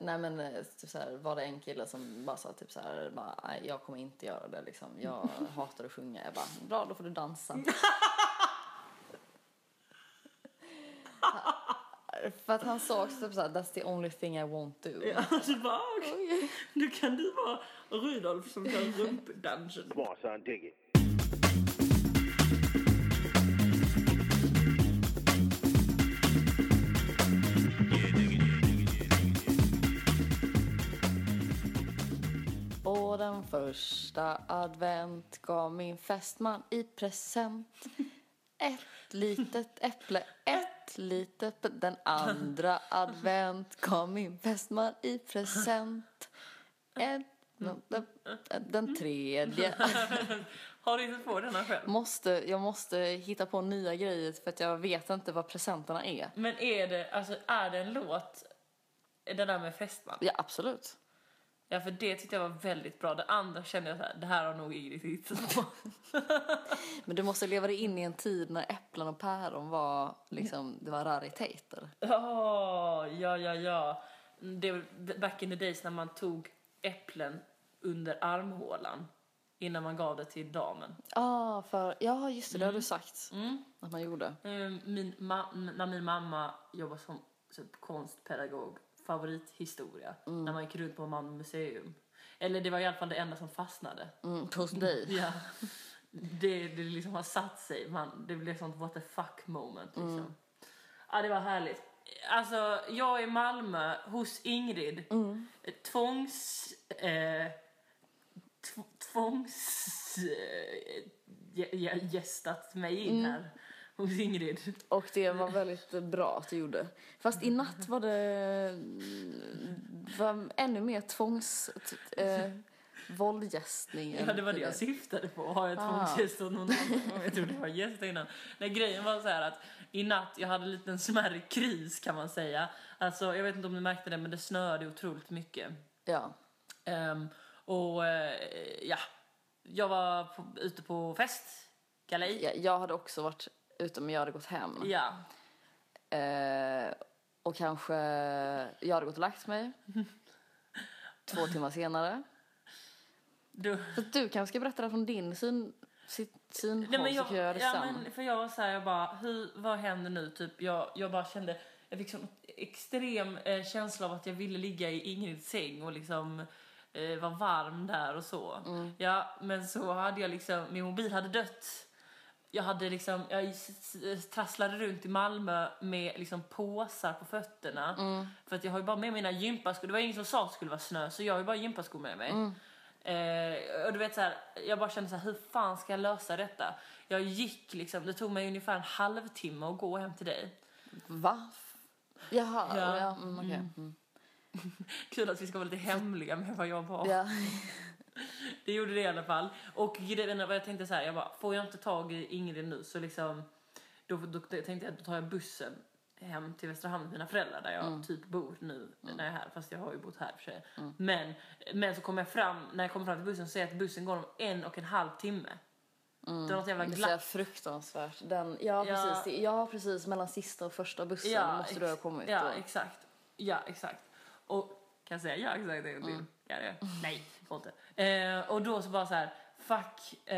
Nej men eh, typ så här, var det en kille som bara sa typ så här, bara, nej jag kommer inte göra det liksom. Jag hatar att sjunga. Jag bara, bra då får du dansa. För att han sa också typ så här, that's the only thing I won't do. Ja, du bara, okej. Nu kan du vara Rudolf som kör rumpdansen. Come on, son, dig it. Första advent gav min fästman i present ett litet äpple, ett litet Den andra advent gav min fästman i present ett den tredje Har du hittat på denna själv? måste, jag måste hitta på nya grejer för att jag vet inte vad presenterna är. Men är det, alltså är det en låt, det där med fästman? Ja, absolut. Ja, för det tyckte jag var väldigt bra. Det andra kände jag så här, det här har nog Ingrid hittat på. Men du måste leva dig in i en tid när äpplen och päron var liksom, det var rariteter. Ja, ja, ja, ja. Det var back in the days när man tog äpplen under armhålan innan man gav det till damen. Ja, för, ja just det, det har du sagt att man gjorde. Eh, Min ma- när min mamma jobbade som typ, konstpedagog, favorithistoria, när man gick runt på Malmö museum. Eller det var i alla fall det enda som fastnade. Mm, hos dig. Ja. Det, det liksom har satt sig. Man, det blev sånt what the fuck moment liksom. Ja, det var härligt. Alltså, jag är i Malmö hos Ingrid. Tvångs... Eh, tv- tvångs... Eh, gä- gä- gästat mig in här hos Ingrid. Och det var väldigt bra att du gjorde. Fast i natt var det var ännu mer tvångs... t- Eh, våldgästning. Ja, det var det jag syftade på. Har jag Ah. tvångsgästat någon annan? Jag trodde det var gäst innan. Nej, grejen var så här att i natt, jag hade en liten smärre kris kan man säga. Alltså, jag vet inte om du märkte det, men det snöade otroligt mycket. Ja. Ehm, och eh, ja, jag var på, ute på fest, galej. ja. Jag hade också varit ute men jag hade gått hem. Ja. Eh, och kanske jag hade gått och lagt mig. Två timmar senare. Du, Så du kanske ska berätta det från din syn, sitt synhåll Nej, men så jag, kan jag göra ja, sen. men för jag var så här, jag bara, hur, vad händer nu? Typ, jag, jag bara kände, jag fick sån extrem eh, känsla av att jag ville ligga i Ingrids säng och liksom eh, vara varm där och så. Mm. Ja, men så hade jag liksom, min mobil hade dött. Jag hade liksom, jag trasslade runt i Malmö med liksom påsar på fötterna. Mm. För att jag har ju bara med mina gympaskor, det var ingen som sa att det skulle vara snö så jag har ju bara gympaskor med mig. Mm. Eh, och du vet så här, jag bara kände så här, hur fan ska jag lösa detta? Jag gick liksom, det tog mig ungefär en halvtimme att gå hem till dig. Va? Jaha, Ja. ja, mm, okej. Mm. Kul att vi ska vara lite hemliga med vad jag var. Ja. Det gjorde det i alla fall. Och jag tänkte så här, jag bara, får jag inte tag i Ingrid nu så liksom, då, då tänkte jag då tar jag bussen hem till Västra Hamn mina föräldrar där jag typ bor nu när jag är här, fast jag har ju bott här för sig. Men, men så kommer jag fram, när jag kommer fram till bussen så ser jag att bussen går om en och en halv timme. Det var något jävla Det är glapp. fruktansvärt. Den, ja, Ja. precis. Ja, precis. Mellan sista och första bussen måste du ha kommit. Ja, då. exakt. Ja, exakt. Och kan jag säga ja, exakt en gång till? Mm. Det? Nej, inte. Eh, och då så bara så här, fuck, eh,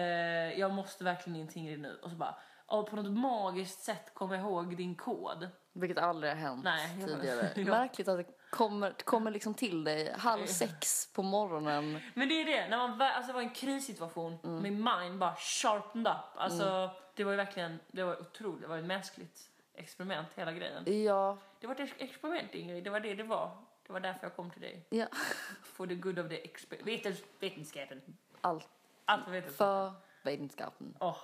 jag måste verkligen in till Ingrid nu. Och så bara, och på något magiskt sätt kommer jag ihåg din kod. Vilket aldrig har hänt Nej, tidigare. Ja. Märkligt att det kommer, kommer liksom till dig halv sex på morgonen. Men det är det, när man, alltså det var en krissituation, Mm. min mind bara sharpened up. Alltså det var ju verkligen, det var otroligt, det var ett mänskligt experiment hela grejen. Ja, Det var ett ex- experiment Ingrid, det var det det var. Det var därför jag kom till dig. ja. For the good of the exper- vetens- vetenskapen. Allt Allt för vetenskap. för vetenskapen. Åh.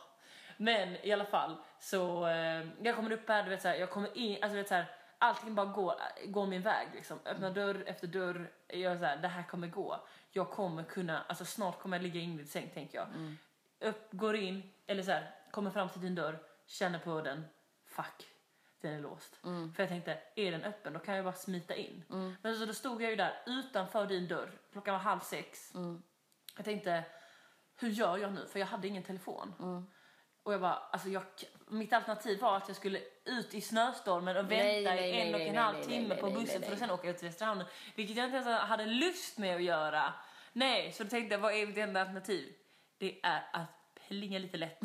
Men i alla fall så, eh, jag kommer upp här, du vet såhär, jag kommer in, alltså du vet såhär, allting bara går, går min väg liksom. Öppna dörr efter dörr, jag är såhär, det här kommer gå. Jag kommer kunna, alltså snart kommer jag ligga i Ingrids säng tänker jag. Upp, går in, eller såhär, kommer fram till din dörr, känner på den, fuck. Den är låst. För jag tänkte, är den öppen då kan jag bara smita in. Men så då stod jag ju där utanför din dörr, klockan var halv sex. Jag tänkte, hur gör jag nu? För jag hade ingen telefon. Och jag bara, alltså jag, mitt alternativ var att jag skulle ut i snöstormen och vänta Nej, nej, i en nej, och en halv timme på bussen för att sen åka ut till Västerhamn. Vilket jag inte ens hade lust med att göra. Nej, så då tänkte jag, vad är mitt enda alternativ? Det är att plinga lite lätt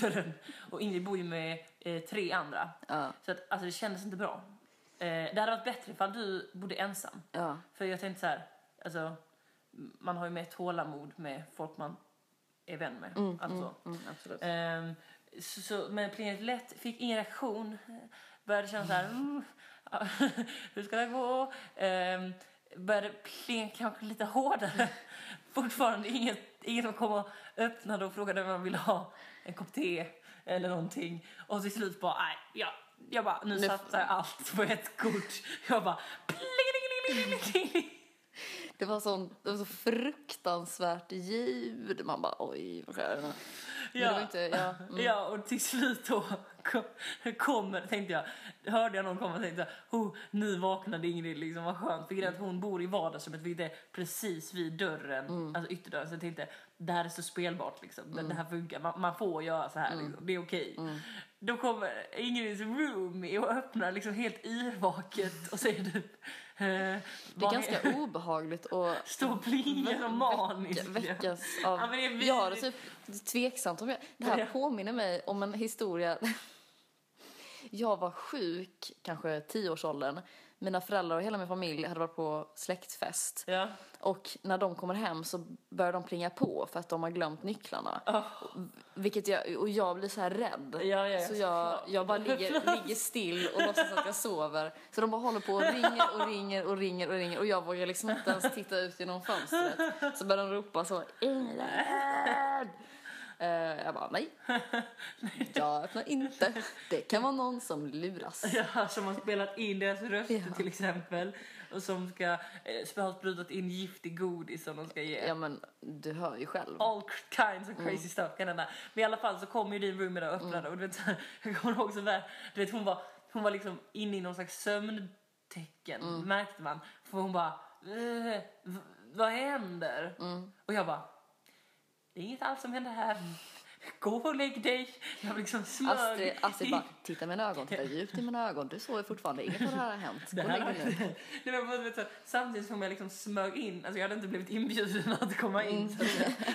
dörren. Och Ingrid bor ju med eh, tre andra. Ja, Så att, alltså det kändes inte bra. Eh, det hade varit bättre ifall du bodde ensam. ja, För jag tänkte så här, alltså, man har ju mer tålamod med folk man är vän med. mm, alltså. mm, mm, absolut. Ehm, så, så, men plingat lätt, fick ingen reaktion. Började känna så här, mm, hur ska det gå? Ehm, började plinga kanske lite hårdare. Fortfarande inget, ingen som kom och öppnade och frågade om man ville ha en kopp te eller någonting. Och till slut bara, nej, ja, jag bara, nu Nu- satsar jag allt på ett kort. Jag bara, Det var, sån, det var så fruktansvärt ljud. Man bara oj, vad. Men det var inte, ja, mm. Ja, och till slut då kom, kommer, tänkte jag, hörde jag någon komma och tänkte jag, oh, nu vaknade Ingrid, liksom, vad skönt. För är att hon bor i vardagsrummet, vilket är precis vid dörren, Mm. alltså ytterdörren. Så jag tänkte, det här är så spelbart liksom. Det- Det här funkar, man, man får göra så här Mm. liksom. det är okej. Då kommer Ingrids roomie och öppnar liksom helt yrvaket och säger du, eh, Det är ganska obehagligt att Stå och plinga som manisk. väckas av... Ja, men det är jag har det typ tveksamt om jag... Det här Ja. påminner mig om en historia. Jag var sjuk, kanske tioårsåldern. Mina föräldrar och hela min familj hade varit på släktfest. Ja. Och när de kommer hem så börjar de plinga på för att de har glömt nycklarna. Oh. Vilket jag, och jag blir så här rädd. Ja, ja, så jag, jag bara ligger, ligger still och låtsas att jag sover. Så de bara håller på och ringer och ringer och ringer och ringer och jag vågar liksom inte ens titta ut genom fönstret. Så börjar de ropa så, Ingrid! Eh, jag bara, nej. Jag öppnar inte. Det kan vara någon som luras. Ja, som har spelat in deras röster Ja. till exempel. Och som ska eh, sprutat in giftig godis som de ska ge. Ja men du hör ju själv. All kinds of Mm. crazy stuff kan hända. Men i alla fall så kom ju din roomie och öppnade och du vet, jag kommer ihåg så väl, du vet hon var, hon var liksom inne i någon slags sömntecken Mm. märkte man. För hon bara, eh, vad händer? Mm. Och jag bara, det är inget alls som händer här. Gå och lägg dig. Jag liksom smög. Astrid, Astrid bara, titta i mina ögon, titta djupt i mina ögon. Du sover fortfarande, inget av det här har hänt. Gå och lägg dig nu. det var bara, så, samtidigt som jag liksom smög in, alltså jag hade inte blivit inbjuden att komma in Mm.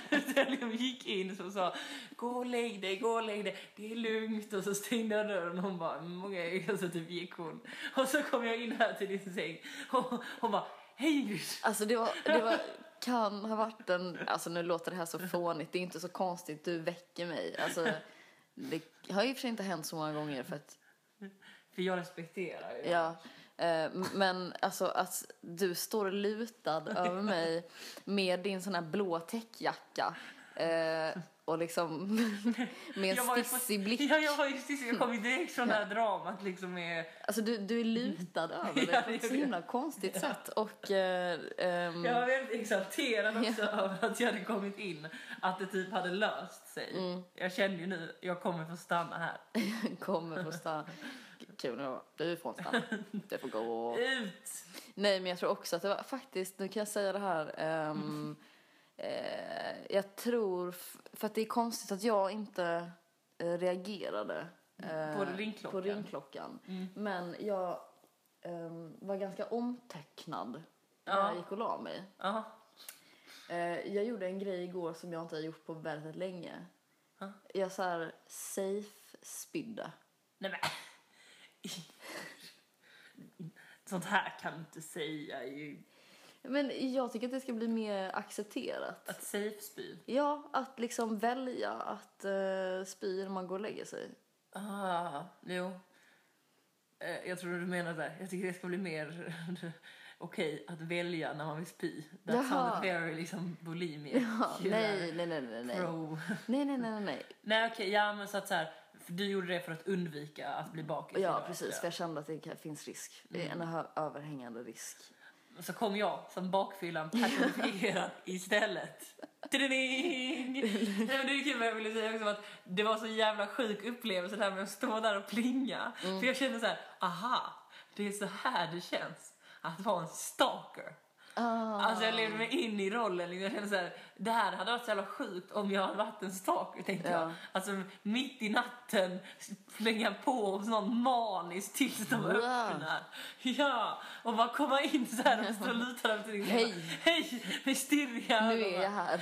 så att jag, liksom gick in så sa gå och lägg dig, gå och lägg dig, det är lugnt och så stängde jag dörren och hon bara mm, okej och så typ gick hon. Och så kom jag in här till din säng och hon bara hej Ingrid. Alltså det var, det var, kan ha varit en, alltså nu låter det här så fånigt, det är inte så konstigt, du väcker mig. Alltså, det har ju för sig inte hänt så många gånger för att, För jag respekterar ju. ja. eh, Men alltså att du står lutad över mig med din sån här blå täckjacka eh, och liksom med Jag en stissig blick. Ja, jag var ju stissig. Jag kom ju direkt från det här dramat liksom med... Alltså du, du är lutad över Ja, mig på det ett så det. himla konstigt sätt. Och eh, ehm, Jag var väldigt exalterad också över att jag hade kommit in. Att det typ hade löst sig. Mm. Jag känner ju nu, jag kommer få stanna här. kommer få stanna. Kul Du får inte stanna. Du får gå. Ut! Nej, men jag tror också att det var faktiskt, nu kan jag säga det här. ehm, eh, jag tror, för att det är konstigt att jag inte eh, reagerade. eh, På ringklockan. På ringklockan. Mm. Men jag ehm, var ganska omtecknad när Ja. jag gick och la mig. Ja. Eh, jag gjorde en grej igår som jag inte har gjort på väldigt länge. Ja. Jag så här safe-spydde. Nej men. Sånt här kan du inte säga ju. Men jag tycker att det ska bli mer accepterat. Att safe spy. Ja, att liksom välja att uh, spy när man går och lägger sig. Ah, jo. Eh, Jag tror du menar det. Jag tycker det ska bli mer okej att välja när man vill spy. That Jaha. sounded very liksom bulimia. Ja, nej, nej, nej, nej, nej. Pro. Nej, nej, nej, nej, nej. Nej okej, ja men så att så här, du gjorde det för att undvika att bli bakis. Ja, precis. För jag kände att det finns risk. Är en överhängande risk. Och så kom jag som bakfyllan personifierad istället. Tididing! Nej men det är kul, men jag ville säga också att det var så jävla sjuk upplevelse det här med att stå där och plinga. För jag kände så här, aha, det är så här det känns att vara en stalker. Ah. Alltså jag levde mig in i rollen. liksom. Jag kände så här, det här hade varit så jävla sjukt om jag hade varit en stalker tänkte Ja. jag. Alltså mitt i natten slänga på någon maniskt tills de Wow. öppnar. Ja, och bara komma in så här och stå och luta över till Hej. Hej, med stirriga Nu är jag här.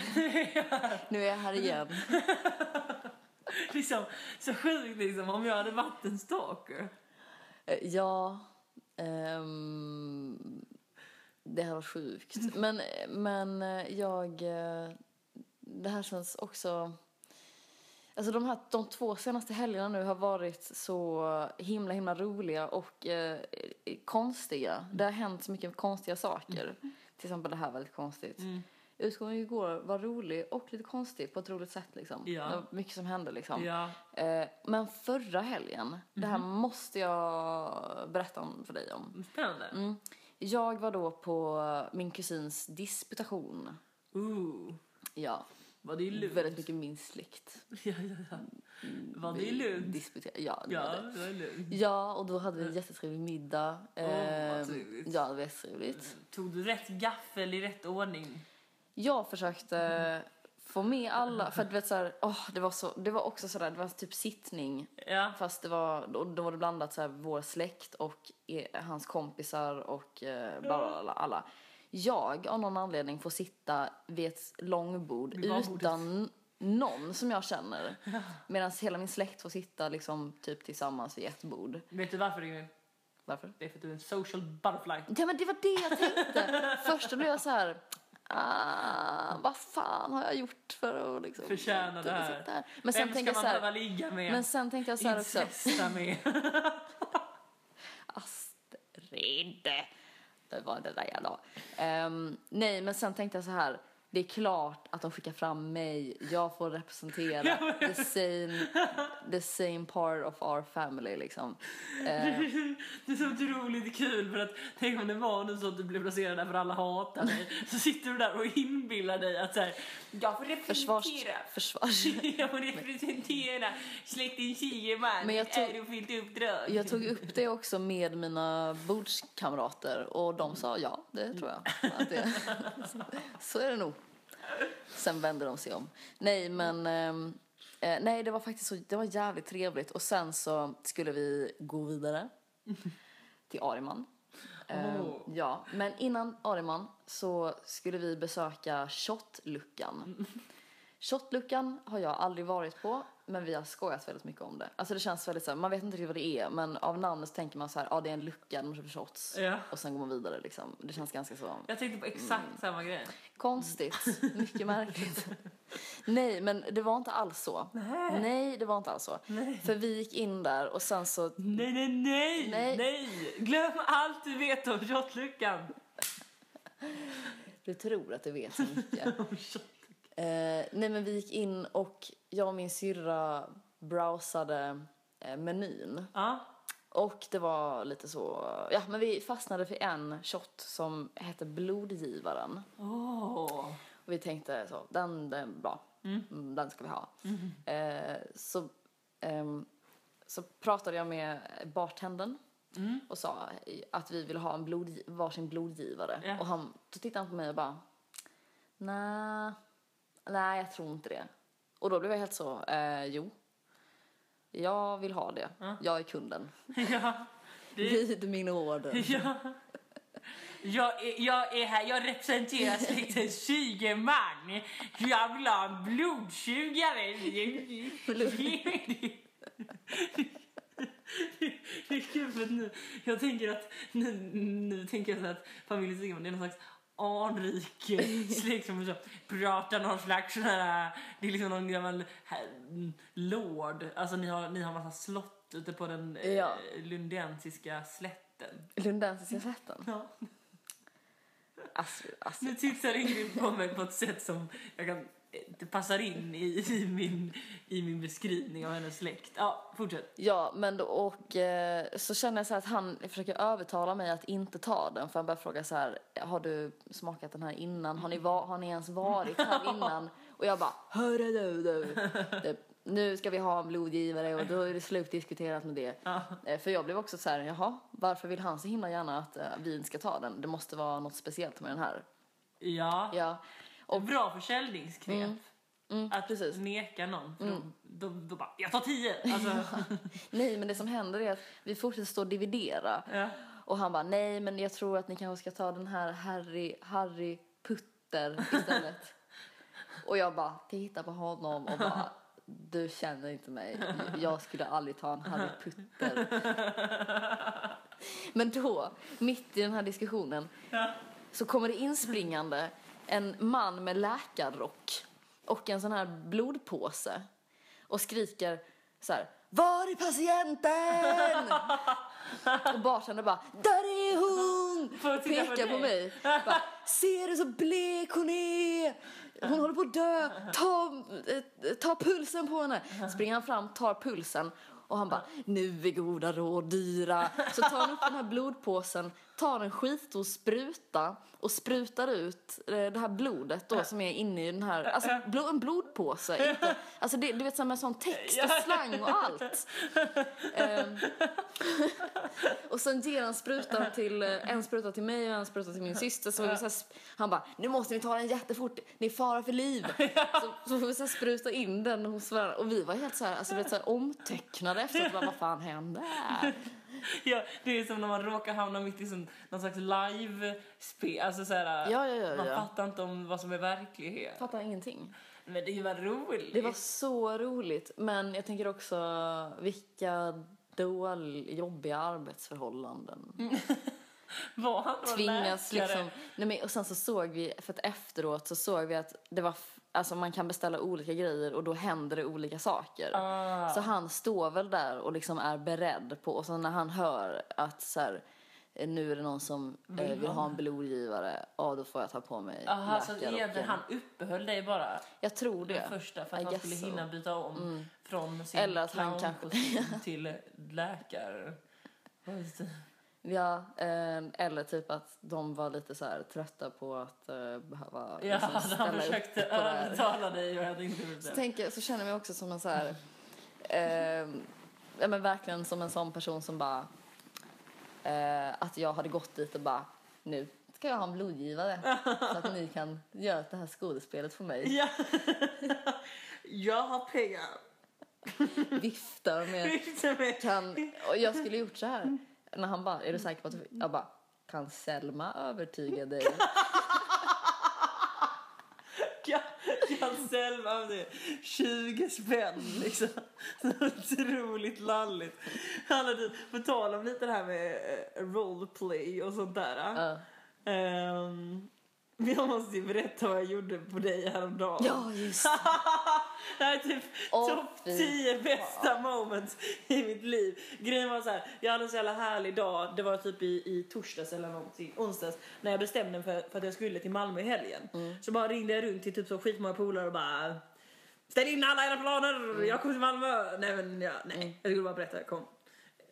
Nu är jag här igen. liksom, så sjukt liksom om jag hade varit en stalker. Eh, Ja, ehm, det här var sjukt. Men, men eh, jag... eh, Det här känns också... Alltså de, här, de två senaste helgerna nu har varit så himla himla roliga och eh, konstiga. Det har hänt så mycket konstiga saker. Till exempel det här väldigt konstigt. Mm. Utgången igår var rolig och lite konstig på ett roligt sätt. Liksom. Ja. Det var mycket som hände. Liksom. Ja. Eh, men förra helgen, det här måste jag berätta om för dig om. Spännande. Mm. Jag var då på min kusins disputation. Ooh. Ja, Var det lugnt? väldigt mycket min släkt. Ja, ja, ja. Var det lugnt? Disputerade. Ja, det Ja, var det. var lugnt. Ja, och då hade vi en jättetrevlig middag. Åh, vad Eh, trevligt. ja, det var jättetrevligt. Tog du rätt gaffel i rätt ordning? Jag försökte få med alla, för att du vet så här, åh, det var så, det var också sådär, det var typ sittning. Ja. Fast det var, då, då var det blandat så här, vår släkt och eh, hans kompisar och eh, bla, bla, alla. Jag av någon anledning får sitta vid ett långbord utan någon som jag känner. Medan hela min släkt får sitta liksom typ tillsammans vid ett bord. Vet du varför Ingrid? Varför? Det är för att du är en social butterfly. Ja men det var det jag tänkte. Först då blev jag så här, ah, vad fan har jag gjort för att liksom Förtjäna det här. här? Men sen Vem ska jag man så behöva ligga med? men sen tänkte jag så här också. Incesta med? Astrid. Det var det där jag la. Ehm, nej, men sen tänkte jag så här. Det är klart att de skickar fram mig. Jag får representera the same, the same part of our family liksom. Ehm, Det är så otroligt kul för att tänk om det var nu så att du blev placerad där för alla hatar dig. Så sitter du där och inbillar dig att så här, jag får försvars... representera. försvars Jag får representera släkten Kigeman. Men jag tog- är fyllt uppdrag. jag tog upp det också med mina bordskamrater och de sa ja, det tror jag. Att det, så är det nog. Sen vände de sig om. Nej, men ehm, eh, nej, det var faktiskt så, det var jävligt trevligt och sen så skulle vi gå vidare till Ariman. Oh. Ja, men innan Ariman så skulle vi besöka Shotluckan. Shotluckan har jag aldrig varit på, men vi har skojat väldigt mycket om det. Alltså det känns väldigt så här, man vet inte riktigt vad det är, men av namnet så tänker man så här, ja det är en lucka, de köper shots. Ja. Och sen går man vidare liksom. Det känns ganska så Jag tänkte på exakt samma grej. konstigt, mycket märkligt. Nej, men det var inte alls så. Nej, det var inte alls så. För vi gick in där och sen så Nej, nej, nej, Nej. nej, Glöm allt du vet om shotluckan. Du tror att du vet så mycket. eh, nej men vi gick in och jag och min syrra browsade eh, menyn. Ja. Och det var lite så, ja men vi fastnade för en shot som hette Blodgivaren. Åh. Och vi tänkte så, den, den är bra. Mm, den ska vi ha. Eh, så, ehm, så pratade jag med bartendern och sa att vi ville ha en blod, varsin blodgivare. Ja. Och han, då tittade han på mig och bara, nej, nej jag tror inte det. Och då blev jag helt så, eh, jo. Jag vill ha det. Jag är kunden. Ja. Det, Vid min order. ja. Jag är, jag är här, jag representerar släkten Sygeman. Jag vill ha en blodsugare. Det är kul för nu, jag tänker att nu, nu tänker jag så att familjen Sygeman är någon slags anrik eh, släkt som så pratar någon slags sån här, det är liksom någon gammal här, mm, lord. Alltså ni har, ni har massa slott ute på den eh, Ja. lundensiska slätten. Lundensiska slätten. Ja. Astrid, Astrid. Nu tittar Ingrid på mig på ett sätt som jag kan, det passar in i, i, min, i min beskrivning av hennes släkt. Ja, fortsätt. Ja, men då, och eh, så känner jag så här att han försöker övertala mig att inte ta den. För han börjar fråga så här, har du smakat den här innan? Har ni, va, har ni ens varit här innan? Och jag bara, hörru du, du. Det, nu ska vi ha en blodgivare och då är det slutdiskuterat med det. Ja. Eh, För jag blev också så här, jaha, varför vill han så himla gärna att eh, vin ska ta den? Det måste vara något speciellt med den här. Ja. Ja, Och bra försäljningsknep. Mm. mm, Att precis. neka någon. För då, då, då bara, jag tar tio! Alltså, Nej, men det som händer är att vi fortsätter stå och dividera. ja. Och han bara, nej men jag tror att ni kanske ska ta den här Harry, Harry Putter istället. och jag bara tittar på honom och bara, du känner inte mig. Jag skulle aldrig ta en Harry Putter. men då, mitt i den här diskussionen, Ja. så kommer det inspringande en man med läkarrock och en sån här blodpåse och skriker så här Var är patienten? och bartendern bara Där är hon! Pekar på mig. Bara, Ser du så blek hon är? Hon håller på att dö. Ta, eh, ta pulsen på henne. Springer han fram, tar pulsen och han bara, nu är goda råd dyra. Så tar han upp den här blodpåsen, tar en skitstor spruta och sprutar ut eh, det här blodet då som är inne i den här, alltså blo- en blodpåse. Inte, alltså det, du vet så här med sån text och slang och allt. Ehm, och sen ger han sprutan till, eh, en spruta till mig och en spruta till min syster. Så, vi så här, han bara, nu måste ni ta den jättefort, det är fara för liv. Så, så får vi så här spruta in den hos varandra. Och vi var helt så här, alltså, du vet, så här omtöcknade efteråt. Bara, vad fan hände? Ja, det är som när man råkar hamna mitt i sån, någon slags live-spel. Alltså så här, Ja, ja, ja, man ja. fattar inte om vad som är verklighet. Fattar ingenting. Men det bara roligt. Det var så roligt. Men jag tänker också, vilka dål, jobbiga arbetsförhållanden. Var han då tvingas läkare? liksom... Nej men, och sen så såg vi, för att efteråt så såg vi att det var, alltså man kan beställa olika grejer och då händer det olika saker. Ah. Så han står väl där och liksom är beredd på, och så när han hör att så här, eh, nu är det någon som vill, eh, vill ha en blodgivare, ja då får jag ta på mig Aha, så egentligen han uppehöll dig bara Jag tror det det. första för att I han skulle so. hinna byta om från sin Eller att han kanske- till läkare. Ja, eh, eller typ att de var lite så här trötta på att eh, behöva Ja, liksom, han ställa upp försökte på övertala dig och jag hade inte gjort Så, tänker, så känner jag mig också som en så här... Eh, ja, men verkligen som en sån person som bara... Eh, att jag hade gått dit och bara... Nu ska jag ha en blodgivare så att ni kan göra det här skådespelet för mig. Ja. jag har pengar. Viftar med... Riktigt med. Kan, och jag skulle gjort så här. När han bara, är du säker på att du... Jag bara, kan Selma övertyga dig? Kan, kan Selma av det. 20 spänn liksom. Så otroligt lalligt. Han hade, på tal om lite det här med eh, roleplay och sånt där. Ja. Ehm, jag måste ju berätta vad jag gjorde på dig häromdagen. Ja, just det. Här är typ Åh, topp fy 10 bästa moments i mitt liv. Grejen var så här, jag hade en så jävla härlig dag. Det var typ i, i torsdags eller någonting, onsdags. När jag bestämde mig för, för att jag skulle till Malmö i helgen. Mm. Så bara ringde jag runt till typ så skitmånga polare och bara Ställ in alla era planer, jag kommer till Malmö. Nej men ja, nej, jag skulle bara berätta, jag kom.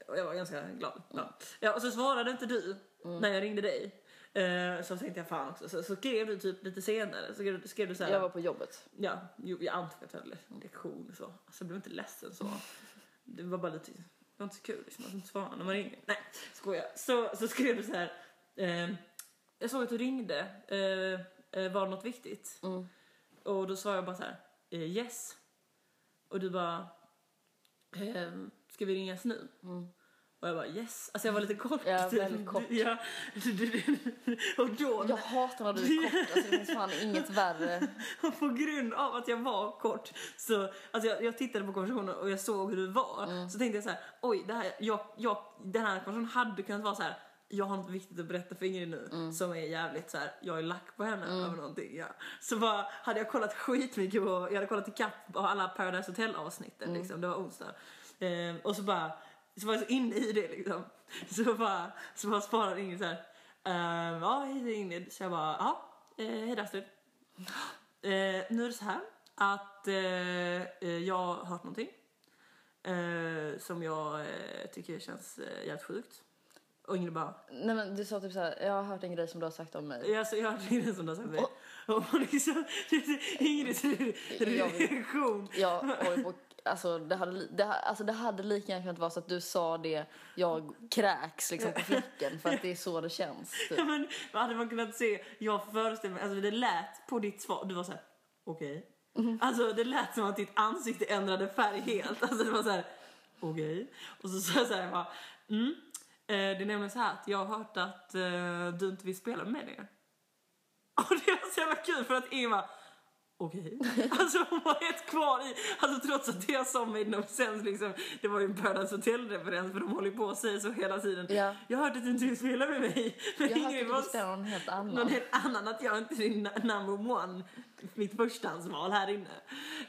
Och jag var ganska glad. Ja. Ja, och så svarade inte du när jag ringde dig. Eh, så tänkte jag fan också. Så, så skrev du typ lite senare. Så skrev, skrev du så här. Jag var på jobbet. Ja, jo, jag antog att jag hade lektion och så. Alltså jag blev inte ledsen så. Det var bara lite, det var inte så kul liksom att inte svara när man ringer. Nej, skojar. Så, så skrev du så här. Eh, jag såg att du ringde. Eh, eh, var det något viktigt? Mm. Och då svarade jag bara så här. Eh, yes. Och du bara. Eh, ska vi ringas nu? Och jag bara yes. Alltså jag var lite kort. Ja, väldigt kort. Ja. och då. Jag hatar när du är kort. Alltså, det finns fan inget värre. Och på grund av att jag var kort så, alltså jag, jag tittade på konversationen och jag såg hur du var. Mm. Så tänkte jag så här, oj, det här, jag, jag, den här konversationen hade kunnat vara så här. Jag har något viktigt att berätta för Ingrid nu Mm. som är jävligt så här. jag är lack på henne över någonting. Ja. Så bara, hade jag kollat skitmycket på, jag hade kollat ikapp på alla Paradise Hotel avsnitten Mm. liksom, det var onsdag. Ehm, och så bara, så var jag så inne i det liksom. Så bara, så bara svarade Ingrid så här, ehm, ja hej Ingrid. Så jag bara, ja, eh, hej Astrid. Eh, nu är det så här att eh, eh, jag har hört någonting eh, som jag eh, tycker känns eh, jävligt sjukt. Och Ingrid bara, Nej men du sa typ såhär, jag har hört en grej som du har sagt om mig. jag, så jag har hört Ingrid som du har sagt det. Och liksom, Ingrids reaktion. Jag håller på att alltså det hade, det, alltså det hade lika gärna kunnat vara så att du sa det, jag kräks liksom på fläcken för att det är så det känns. Typ. Ja, men hade man kunnat se? Jag föreställer mig, alltså det lät på ditt svar, du var så här, okej. Alltså det lät som att ditt ansikte ändrade färg helt. Alltså det var så här, okej. Och så sa jag så här, bara, mm. Eh, det är nämligen så här att jag har hört att eh, du inte vill spela med det. Och det var så jävla kul för att Eva Okej. Alltså hon var helt kvar i, alltså trots att det jag sa made no sense liksom, det var ju en Paradise Hotel-referens för de håller ju på att säga så hela tiden. Ja. Jag hörde att du inte vill spela med mig. Men Jag har hört att du spelar någon helt annan. någon helt annan, att jag inte är number one, mitt förstahandsval här inne.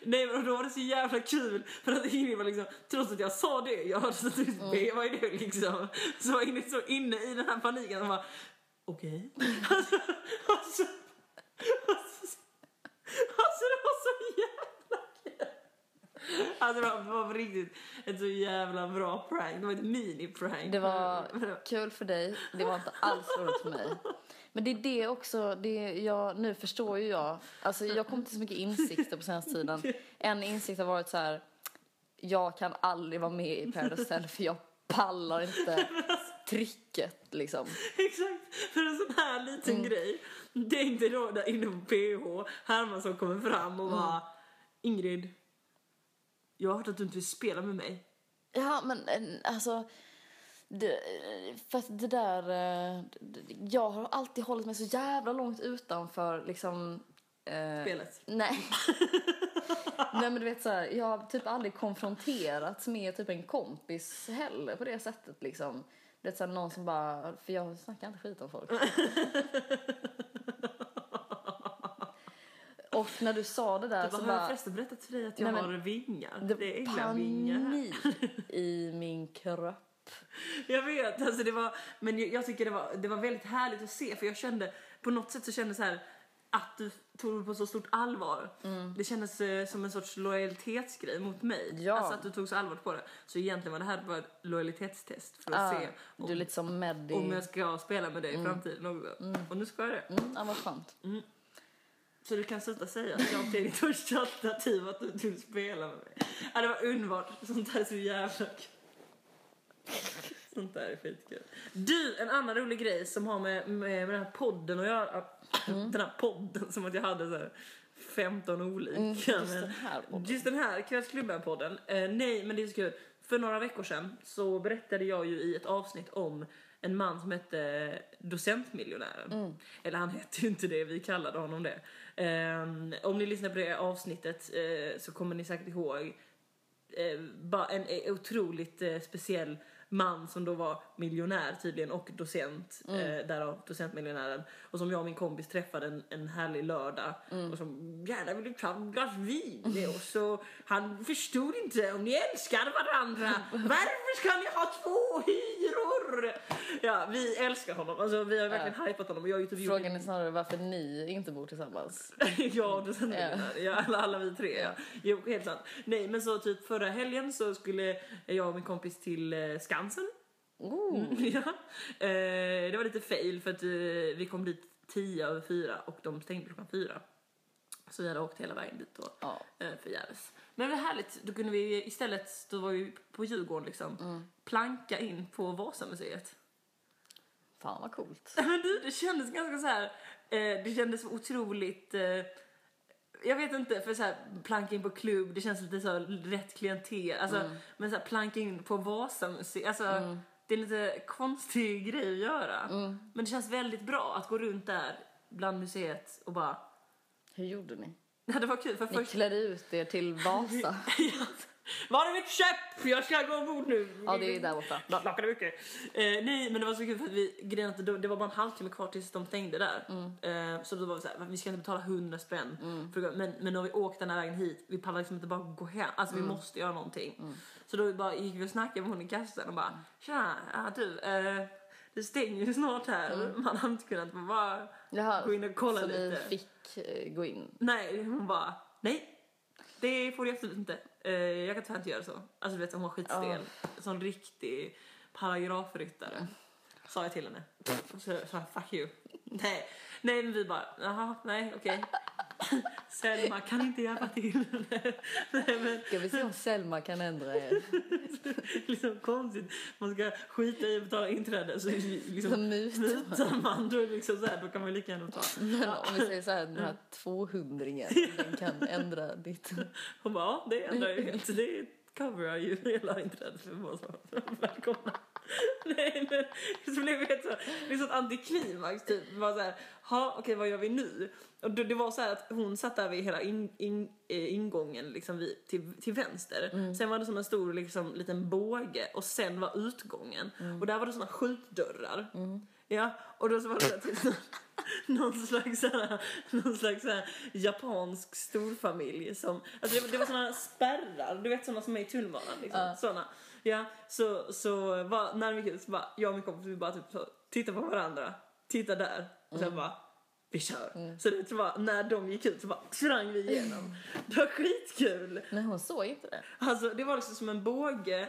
Nej men då var det så jävla kul för att Ingrid var liksom, trots att jag sa det, jag hörde att du Mm. vad är det liksom? Så var Ingrid så inne i den här paniken och bara, okej. Alltså, alltså, alltså, alltså det var så jävla kul. Alltså det var, det var på riktigt ett så jävla bra prank. Det var ett mini-prank. Det var kul för dig, det var inte alls roligt för mig. Men det är det också, det jag, nu förstår ju jag, alltså jag kom till så mycket insikter på senaste tiden. En insikt har varit så här, jag kan aldrig vara med i Paradise Hotel för jag pallar inte trycket liksom. Exakt, för en sån här liten Mm. grej. Det är inte inne på PH Hermansson kommer fram och bara Ingrid, jag har hört att du inte vill spela med mig. Ja, men eh, alltså... Det, för att det där... eh, Jag har alltid hållit mig så jävla långt utanför liksom... eh, Spelet. Nej. Nej men du vet så här, jag har typ aldrig konfronterats med typ en kompis heller på det sättet liksom. Det är så någon som bara, för jag snackar inte skit om folk. Och när du sa det där Jag så bara, har jag bara, förresten berättat för dig att jag Nej, har vingar? det Det, är änglavingar panik i min kropp. Jag vet, alltså det var, men jag, jag tycker det var, det var väldigt härligt att se för jag kände, på något sätt så kändes det så här att du tog det på så stort allvar. Det kändes eh, som en sorts lojalitetsgrej mot mig. Ja. Alltså att du tog så allvarligt på det. Så egentligen var det här bara ett lojalitetstest för att Ah, se du är lite som Meddi. om jag ska spela med dig i framtiden också. Och nu ska jag det. Mm, ja, vad skönt. Så du kan sluta säga att jag inte är ditt första alternativ att du vill spela med mig. Ja, det var underbart. Sånt där är så jävla kul. Sånt där är skitkul. Du, en annan rolig grej som har med, med, med den här podden att göra. Den här podden, som att jag hade så här 15 olika. Mm, just men- den här podden. Just den här Kvällsklubben-podden. Eh, nej, men det är så kul. För några veckor sedan så berättade jag ju i ett avsnitt om en man som hette Docentmiljonären. Mm. Eller han hette ju inte det, vi kallade honom det. Ehm, om ni lyssnar på det avsnittet eh, så kommer ni säkert ihåg bara en eh, otroligt speciell man som då var miljonär tydligen och docent, eh, därav docentmiljonären. Och som jag och min kompis träffade en, en härlig lördag och som gärna ville ta ett glas vin. Och han förstod inte om ni älskar varandra. Varför ska ni ha två hyror? Ja, vi älskar honom. Alltså, vi har verkligen hypat honom. Och jag har ju typ Frågan är snarare varför ni inte bor tillsammans. ja, det sen ja. alla, alla vi tre. Ja. Jo, helt sant. Nej, men så typ förra helgen så skulle jag och min kompis till eh, Skansen. Oh. ja. eh, det var lite fail för att eh, vi kom dit tio över fyra och de stängde klockan fyra. Så vi hade åkt hela vägen dit då. Ja. Eh, förgäves. Men det var härligt. Då kunde vi istället, då var vi på Djurgården liksom, Mm. planka in på Vasamuseet. Fan vad coolt. Du, det kändes ganska så här. Eh, det kändes otroligt... Eh, jag vet inte, för så här planka in på klubb, det känns lite så rätt klientel. Alltså, Mm. Men så här planka in på Vasamuseet, alltså det är en lite konstig grej att göra. Mm. Men det känns väldigt bra att gå runt där bland museet och bara... Hur gjorde ni? Ja, det var kul för Ni först... klädde ut er till Vasa. Var är mitt käpp? Jag ska gå ombord nu. Ja, det är där borta. Du mycket? Eh, nej, men det var så kul för att vi, grejen att det, det var bara en halvtimme kvar tills de stängde där. Mm. Eh, så då var vi så här, vi ska inte betala 100 spänn. För, att gå- men, men när vi åkt den här vägen hit, vi pallar liksom inte bara gå hem. Alltså Mm. vi måste göra någonting. Så då bara gick vi och snackade med hon i kassan och bara, tja, ja, du, eh, det stänger ju snart här. Man har inte kunnat bara Jaha, gå in och kolla så lite. ni fick eh, gå in? Nej, hon bara, nej. Det får du absolut inte. Eh, jag kan tyvärr inte göra så. Alltså du vet, hon var skitstel. Sån riktig paragrafryttare. Sa jag till henne. Så sa fuck you. Nej, nej men vi bara, jaha, nej, okej. Selma kan inte hjälpa till. Nej, men, Ska vi se om Selma kan ändra er? liksom konstigt. Man ska skita i att betala inträde så liksom, Som mut. mutar man. Då, liksom så här, då kan man lika gärna ta. Men om vi säger så här, den här 200 den kan ändra ditt... Hon bara, ja det ändrar ju helt. Det coverar ju hela inträdet för. Välkomna. Nej men så blev det så, det är sånt antiklimax typ. Det var så här, ha okej vad gör vi nu? Och det, det var så här att hon satt där vid hela in, in, eh, ingången liksom vid, till, till vänster. Sen var det som en stor liksom liten båge och sen var utgången. Och där var det såna skjutdörrar. Ja, och då så var det så här, typ, någon slags, så här, någon slags så här, japansk storfamilj som, alltså det, det var såna spärrar, du vet såna som är i tunnelbanan liksom, såna. Ja, så, så var, när vi så bara, jag och min kompis vi bara typ så, titta på varandra, titta där och sen bara vi kör. Så det var, när de gick ut så bara sprang vi igenom. Det var skitkul. Nej, hon såg inte det. Alltså det var liksom som en båge.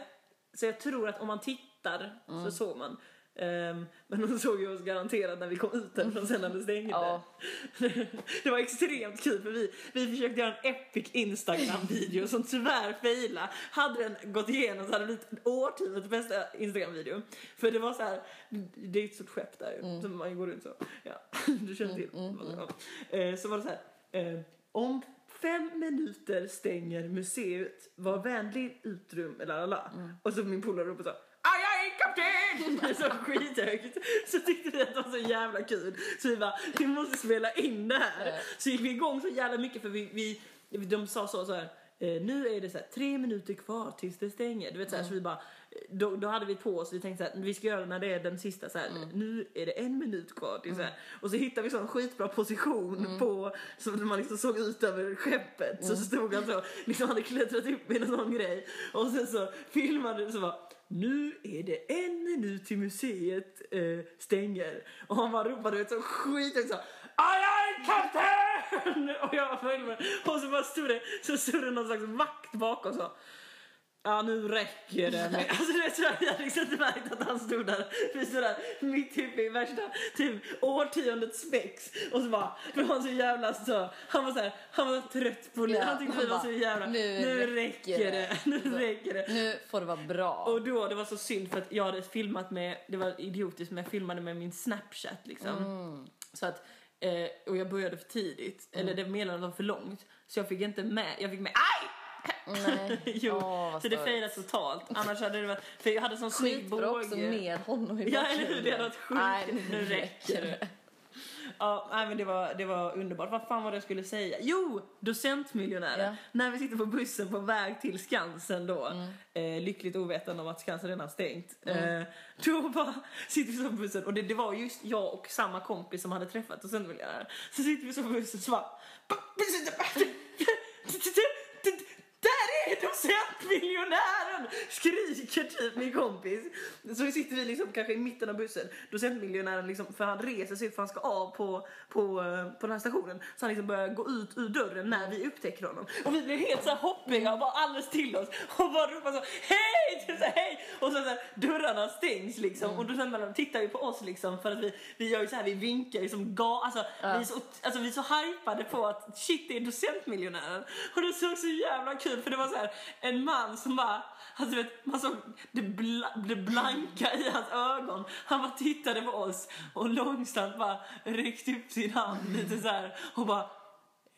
Så jag tror att om man tittar så såg man. Ehm, men hon såg ju oss garanterat när vi kom ut därifrån sen när det stängde. Ja. det var extremt kul för vi, vi försökte göra en epic Instagram-video som tyvärr failade. Hade den gått igenom så hade det blivit årtiondets bästa Instagram-video. För det var så här, det är ett stort skepp där ju, som man går runt så. Ja, du känner till. Ja. Eh, Så var det så här, eh, om fem minuter stänger museet, var vänlig utrum, eller alla. Och så min polare ropade så Aj, aj, kapten! så skithögt. Så tyckte vi att det var så jävla kul. Så vi bara, vi måste spela in det här. Så gick vi igång så jävla mycket för vi, vi de sa så, så här. Eh, nu är det så här, tre minuter kvar tills det stänger. Du vet, så, här, så vi bara, då, då hade vi på oss, vi tänkte så här, vi ska göra det när det är den sista så här, nu är det en minut kvar till så här. Och så hittade vi sån skitbra position på, så att man liksom såg ut över skeppet. Så stod han så, liksom hade klättrat upp i en sån grej. Och sen så filmade det så bara, nu är det en minut till museet eh, stänger. Och han bara ropade ut så skit så Aj, aj, kapten! Och jag följde med. Och så bara stod det, så stod det någon slags vakt bakom så. Ja, nu räcker det med... Alltså det tror jag, jag hade liksom inte märkt att han stod där. Vi stod där mitt uppe i värsta typ årtiondets spex. Och så bara, för han var så jävla så, han var så här, han var trött på livet. Ja, han tyckte vi var så jävla, "Nu nu, räcker det." det. Nu räcker det. Nu får det vara bra. Och då, det var så synd för att jag hade filmat med, det var idiotiskt men jag filmade med min snapchat liksom. Mm. Så att, eh, och jag började för tidigt, eller det meddelandet var för långt. Så jag fick inte med, jag fick med AJ! Nej. jo, vad så det failade totalt. Annars hade det varit, för jag hade sån snygg också med honom i Ja, eller hur? Det hade varit sjukt. Nej, Nu räcker det. Ja, nej, men det var, det var underbart. Vad fan var det jag skulle säga? Jo, docentmiljonären. Ja. När vi sitter på bussen på väg till Skansen då, Mm. eh, lyckligt ovetande om att Skansen redan stängt. Eh, då bara sitter vi så på bussen och det, det var just jag och samma kompis som hade träffat docentmiljonären. Så sitter vi så på bussen så bara... do Där är docentmiljonären! Skriker typ min kompis. Så sitter vi liksom kanske i mitten av bussen. Docentmiljonären liksom, för han reser sig för han ska av på, på, eh, på den här stationen. Så han liksom börjar gå ut ur dörren när vi upptäcker honom. Och vi blir helt så här hoppiga och bara alldeles till oss. Och bara ropar så hej! Så här, hej! Och så, så här, dörrarna stängs liksom. Och docentmiljonären tittar ju på oss liksom för att vi, vi gör ju så här, vi vinkar ju som ga, alltså, vi är så, alltså vi är så hypade på att shit det är docentmiljonären. Och det såg så jävla kul för det var så här en man som bara Alltså, vet, man såg det, bla, det blanka i hans ögon. Han bara tittade på oss och långsamt bara räckte upp sin hand lite så här och bara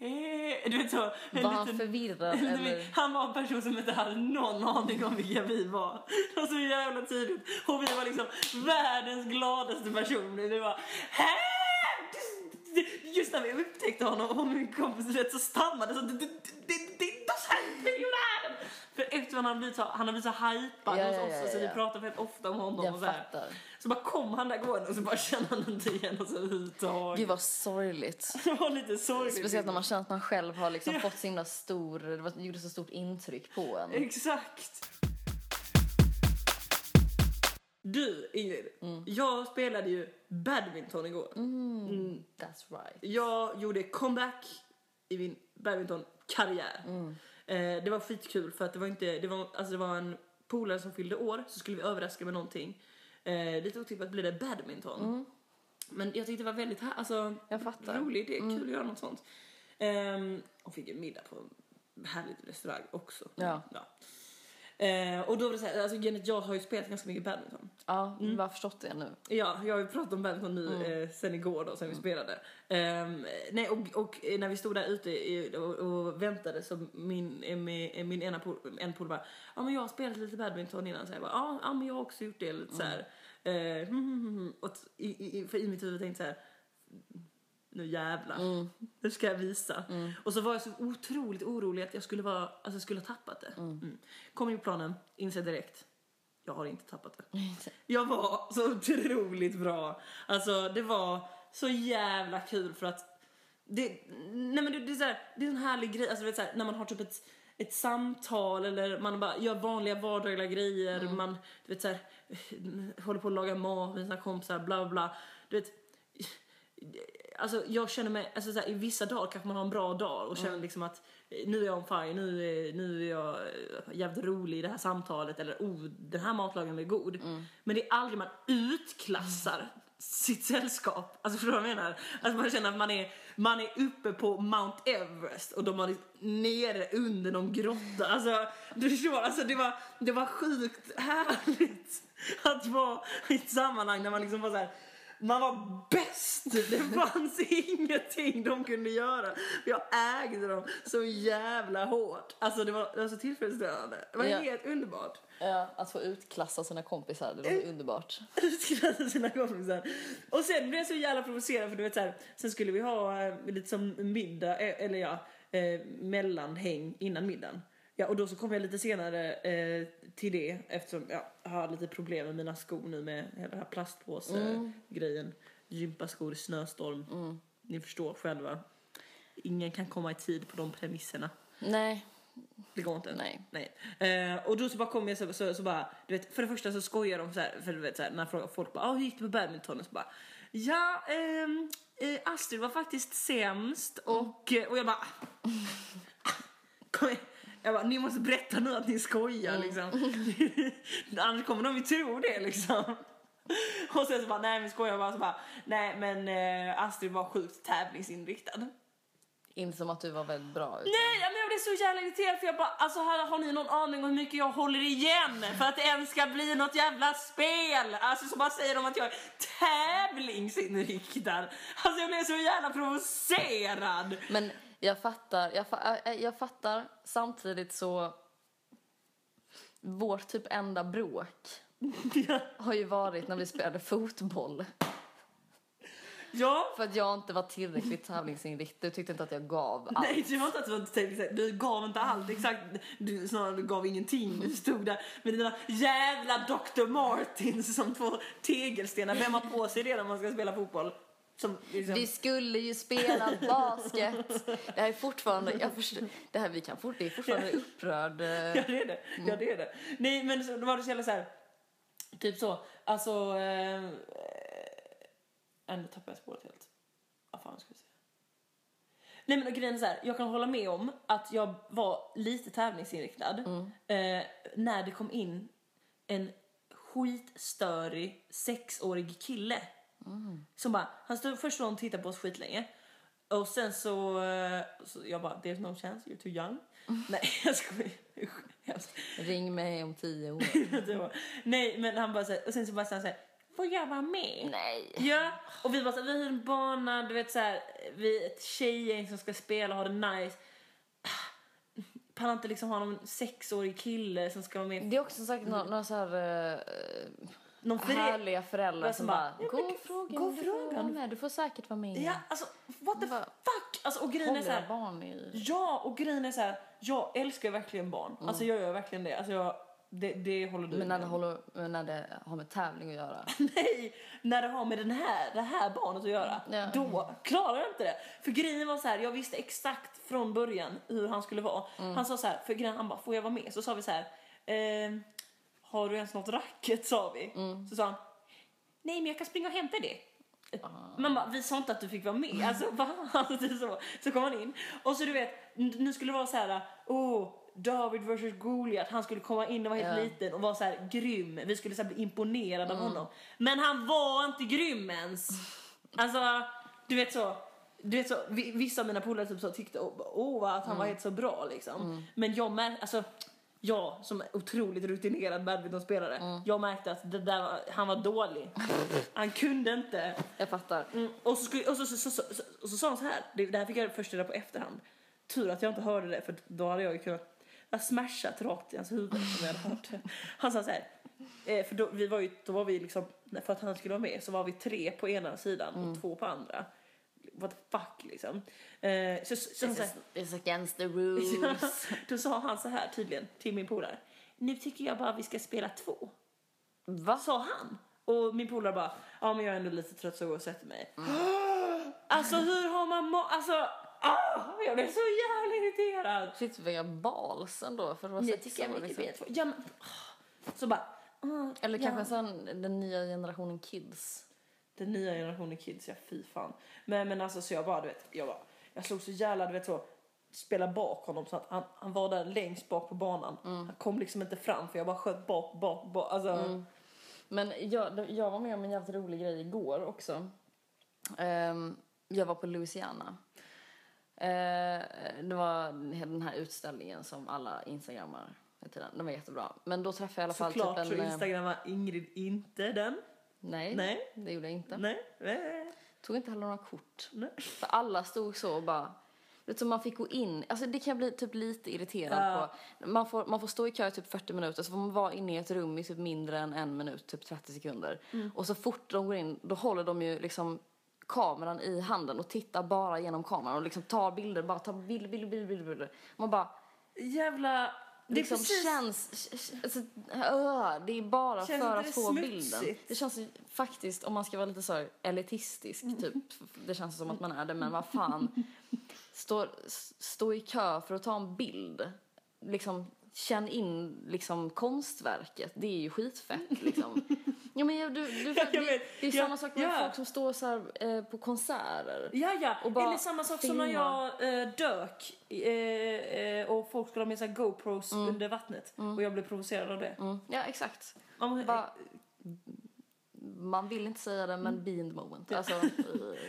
eh, du vet så. en Var han liten- förvirrad en eller? Han var en person som inte hade någon aning om vilka vi var. Det var så jävla tydligt. Och vi var liksom världens gladaste personer. Det var! Just när vi upptäckte honom och min kompis vet, så stammade så det, det, det, det docentmiljonären! För efter han hade blivit så, han hade blivit så hypad Ja, hos ja, oss ja, så vi ja. pratade väldigt ofta om honom Jag och så här. fattar. Så bara kom han där gående och så bara kände han inte igen oss överhuvudtaget. Gud vad sorgligt. Det var lite sorgligt. Speciellt när man känner att man själv har liksom Ja. fått så himla stor, det var, gjorde så stort intryck på en. Exakt. Du, Ingrid. Jag spelade ju badminton igår. Mm. That's right. Jag gjorde comeback i min badmintonkarriär. Eh, det var skitkul för att det var inte, det var, alltså det var en polare som fyllde år så skulle vi överraska med någonting. Eh, lite otippat blev det badminton. Men jag tyckte det var väldigt alltså, Jag fattar. roligt, det är kul att göra något sånt. Ehm, och fick en middag på en härlig restaurang också. Ja. Eh, och då var det så här, alltså att jag har ju spelat ganska mycket badminton. Ja, jag har förstått det nu. Ja, jag har ju pratat om badminton nu eh, sen igår då, sen vi spelade. Ehm, nej, och, och när vi stod där ute i, och, och väntade så min, eh, min, min ena pol, en pol bara, ja men jag har spelat lite badminton innan, så jag bara, ja, ja men jag har också gjort det lite så här. Eh, hmm, hmm, hmm. och i, i, för i mitt huvud tänkte jag så här, nu jävlar, nu ska jag visa. Och så var jag så otroligt orolig att jag skulle vara, alltså jag skulle ha tappat det. Mm. Kom in på planen, inser direkt, jag har inte tappat det. Jag var så otroligt bra. Alltså det var så jävla kul för att det, nej men det, det är så här, det är en härlig grej, alltså vet så här, när man har typ ett, ett samtal eller man bara gör vanliga vardagliga grejer, man du vet så här, håller på att laga mat med sina kompisar, bla, bla. Du vet, alltså jag känner mig, alltså så här, i vissa dagar kanske man har en bra dag och känner liksom att eh, nu är jag on fire, nu är, nu är jag eh, jävligt rolig i det här samtalet eller oh, den här matlagningen är god. Men det är aldrig man utklassar sitt sällskap. Alltså förstår du vad jag menar? Alltså man känner att man är, man är uppe på Mount Everest och de är nere under någon grotta. Alltså du förstår, alltså det var, det var sjukt härligt att vara i ett sammanhang där man liksom var så här man var bäst! Det fanns ingenting de kunde göra. Jag ägde dem så jävla hårt. Alltså det var, det var så tillfredsställande. Det var Ja. helt underbart. Ja, att få utklassa sina kompisar, det låter underbart. Utklassa sina kompisar. Och sen blev jag så jävla provocerad för du vet så här, sen skulle vi ha eh, lite som middag, eh, eller ja, eh, mellanhäng innan middagen. Ja, och då så kom jag lite senare eh, till det eftersom ja, jag har lite problem med mina skor nu med hela den här plastpåse-grejen. Gympaskor, snöstorm. Ni förstår själva. Ingen kan komma i tid på de premisserna. Nej, Det går inte. Nej. Nej. Eh, och då så bara kom jag så, så, så bara, du vet, för det första så skojar de så här, för du vet så här, när folk bara, ah, hur gick det på badminton? Och så bara, ja, ehm, eh, Astrid var faktiskt sämst och, och jag bara, kom igen. Jag bara, ni måste berätta nu att ni skojar liksom. Annars kommer de ju tro det liksom. Och sen så bara, nej vi skojar bara, så bara, nej men eh, Astrid var sjukt tävlingsinriktad. inte som att du var väldigt bra. Utan... Nej, men jag blev så jävla irriterad för jag bara, alltså har, har ni någon aning om hur mycket jag håller igen för att det ens ska bli något jävla spel? Alltså så bara säger de att jag är tävlingsinriktad. Alltså jag blev så jävla provocerad. Men jag fattar, jag, fa- äh, jag fattar samtidigt så vårt typ enda bråk har ju varit när vi spelade fotboll. Ja, För att jag inte var tillräckligt tävlingsinriktad och tyckte inte att jag gav allt. nej det var inte att du var tävlingsinriktad. Du gav inte allt exakt, du snarare du gav ingenting. Du stod där med dina jävla Dr. Martins som två tegelstenar. Vem har på sig det när man ska spela fotboll? Som, liksom... Vi skulle ju spela basket. Det här är fortfarande, jag förstår, det här vi kan fort, det är fortfarande upprörd. eh, Ja det är det. Ja, det, är det. Nej men då var det så jävla så här. Typ så. Alltså. Eh, eh, ändå tappade jag spåret helt. Vad fan ska vi säga? Nej men grejen är så här. Jag kan hålla med om att jag var lite tävlingsinriktad. Eh, när det kom in en skitstörig sexårig kille. Som bara, han stod först och tittade på oss skitlänge. Och sen så, eh, så jag bara, there's no chance, you're too young. Nej jag skojar. Ring mig om tio år. Var- Nej men han bara så och sen så bara så här, får jag vara med? Nej. Ja, och vi bara så här, vi har en bana, du vet så här, vi är ett tjejgäng som ska spela och ha det nice. Pallar inte liksom ha någon sexårig kille som ska vara med. Det är också säkert några, några så här eh, Någon förä- härliga föräldrar som bara, bara, gå "Ja, och men fråga du får fråga." med. Du får säkert vara med. Ja, alltså what the Vad- fuck? Alltså och grejen är så här, barn i... Ja, och grejen är så här, jag älskar verkligen barn. Alltså jag gör verkligen det. Alltså jag, det, det håller du Men när det, håller, när det har med tävling att göra. Nej, när det har med den här, det här barnet att göra, Ja. då klarar jag inte det. För grejen var så här, jag visste exakt från början hur han skulle vara. Han sa så här, för grejen, han bara, får jag vara med? Så sa vi så här, ehm, har du ens något racket? sa vi. Så sa han, nej men jag kan springa och hämta det. Man bara, vi sa inte att du fick vara med. Alltså, va? Alltså, så. så kom han in. Och så du vet, nu skulle det vara så här, oh, David versus Goliat. Han skulle komma in och vara helt Ja. liten och vara så här grym. Vi skulle så bli imponerade av honom. Men han var inte grym ens. Alltså, du vet så. du vet så, vi- vissa av mina polare typ så tyckte åh oh, att han var helt så bra liksom. Men jag märkte, alltså jag som är otroligt rutinerad badmintonspelare, jag märkte att det där var, han var dålig. Han kunde inte. Jag fattar. Mm. Och, så, skulle, och, så, så, så, och så sa han så här, det, det här fick jag först reda på efterhand. Tur att jag inte hörde det för då hade jag ju kunnat jag smashat rakt i hans huvud om jag hade hört. Han sa så här, eh, för då, vi var ju, då var vi liksom, för att han skulle vara med så var vi tre på ena sidan och två på andra. What the fuck liksom. Eh, så, så, här, It's against the rules. då sa han så här tydligen till min polare. Nu tycker jag bara vi ska spela två. Va? Sa han. Och min polare bara, ja men jag är ändå lite trött så jag går och sätter mig. Alltså hur har man må- alltså, ah, jag blev så jävla irriterad. Shit vilka balls ändå för att vara Det sex tycker jag liksom. Ja, men. Så bara, ah, Eller ja. kanske sån, den nya generationen kids. Den nya generationen kids, ja fy fan. Men, men alltså så jag bara, du vet, jag bara, jag slog så jävla, du vet så, spela bak honom så att han, han var där längst bak på banan. Han kom liksom inte fram för jag bara sköt bak, bak, bak. Alltså, Men jag, jag var med om en jävligt rolig grej igår också. Ehm, jag var på Louisiana. Eh, det var den här utställningen som alla instagrammar. Den var jättebra. Men då träffade jag i alla fall såklart typ så en... eh, instagrammar Ingrid inte den. Nej, Nej. det gjorde jag inte. Nej. Nej. Tog inte heller några kort. Nej. För alla stod så och bara... Vet du, man fick gå in, alltså det kan jag bli typ lite irriterad Ja. på. Man får, man får stå i kö i typ 40 minuter så får man vara inne i ett rum i typ mindre än en minut, typ 30 sekunder. Mm. Och så fort de går in, då håller de ju liksom kameran i handen och tittar bara genom kameran och liksom tar bilder, bara tar bilder, bilder, bilder, bilder. bilder. Man bara, Jävla... Det liksom precis... känns, alltså, öh, det är bara Känns för att det få bilden. Det känns faktiskt, om man ska vara lite så här elitistisk typ, det känns som att man är det, men vad fan. Stå, stå i kö för att ta en bild, liksom känn in liksom konstverket, det är ju skitfett liksom. Ja men du, du, det, det är Ja, samma sak med ja. folk som står så här, eh, på konserter. Ja, ja. Och bara Eller samma sak som när jag eh, dök eh, eh, och folk skulle ha med sig GoPros under vattnet och jag blev provocerad av det. Mm. Ja exakt. Man, Bara, man vill inte säga det men be in the moment. Alltså, eh,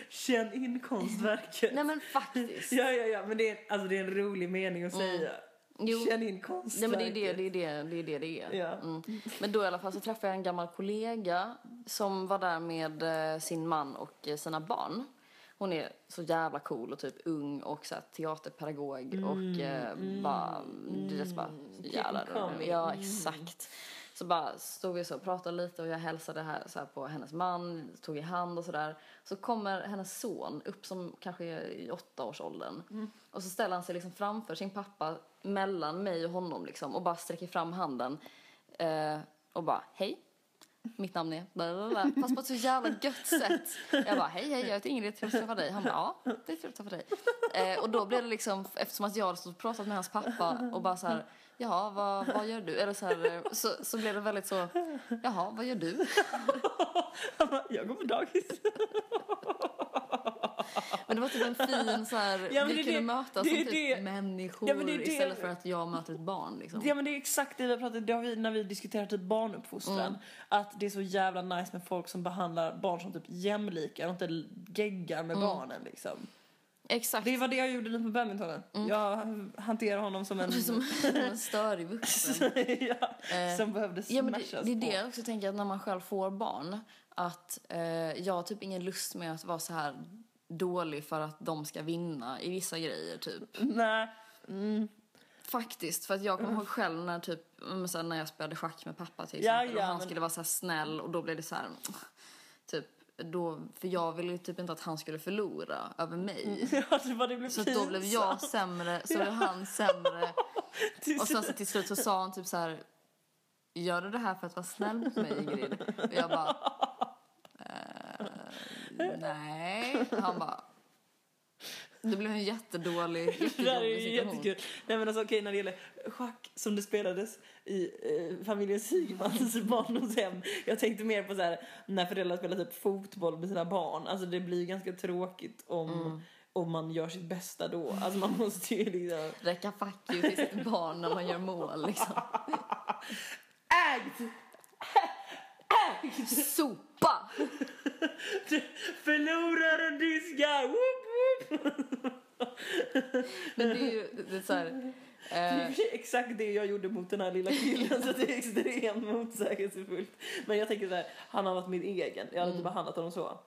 Känn in konstverket. nej men faktiskt. Ja, ja, ja, men det är, alltså, det är en rolig mening att säga. Jo. Känn in Nej konstverket. men det är det det är det det är. Det det är. Ja. Mm. Men då i alla fall så träffade jag en gammal kollega som var där med eh, sin man och eh, sina barn. Hon är så jävla cool och typ ung och så här, teaterpedagog och eh, bara, vet bara så jävla Keep 'em rolig. coming. Ja exakt. Så bara stod vi så och pratade lite och jag hälsade här, så här på hennes man, tog i hand och sådär. Så kommer hennes son upp som kanske är i åttaårsåldern. Och så ställer han sig liksom framför sin pappa mellan mig och honom liksom och bara sträcker fram handen eh, och bara hej. Mitt namn är blablabla. Fast på ett så jävla gött sätt. Jag bara hej hej jag heter Ingrid, trevligt att träffa dig. Han bara ja det är trevligt att träffa dig. Eh, och då blev det liksom eftersom att jag hade stått och pratat med hans pappa och bara så här jaha vad, vad gör du? Eller så här så, så blev det väldigt så jaha vad gör du? Jag går på dagis. Men det var typ en fin så här Ja, vi det kunde det- mötas det som typ det- människor Ja, det- istället för att jag möter ett barn liksom. Ja men det är exakt det vi har pratat det har vi när vi diskuterar typ barnuppfostran. Mm. Att det är så jävla nice med folk som behandlar barn som typ jämlikar och inte geggar med Mm. barnen liksom. Exakt. Det var det jag gjorde nu på badmintonen. Jag hanterar honom som en... Som en störig vuxen. ja, Eh, som behövde Ja, men det, smashas det är det jag också tänker att när man själv får barn att eh, jag har typ ingen lust med att vara så här dålig för att de ska vinna i vissa grejer typ. Nej. Mm. Faktiskt, för att jag kommer ihåg själv när typ mm, när jag spelade schack med pappa till Ja, exempel och ja, han men- skulle vara så här snäll och då blev det så här då, för jag ville typ inte att han skulle förlora över mig. Ja, det var det blev Så då blev jag sämre, så blev han sämre. Och sen så till slut så sa han typ så här Gör du det här för att vara snäll mot mig Ingrid? Och jag bara eh, Nej. Han bara Det blev en jättedålig, Det är jättejobbig ju situation. jättekul. Nej men alltså okej när det gäller schack som det spelades i eh, familjen Sigmans barndomshem. Jag tänkte mer på så här när föräldrar spelar typ fotboll med sina barn. Alltså det blir ganska tråkigt om, Mm. om man gör sitt bästa då. Alltså man måste ju liksom... Räcka fuck you till sitt barn när man gör mål liksom. Ägt! Sopa! Förloraren diskar! Woop, woop. Men det är ju det är så här, Det är eh, exakt det jag gjorde mot den här lilla killen så det är extremt motsägelsefullt. Men jag tänker så här, han har varit min egen. Jag hade inte behandlat honom så.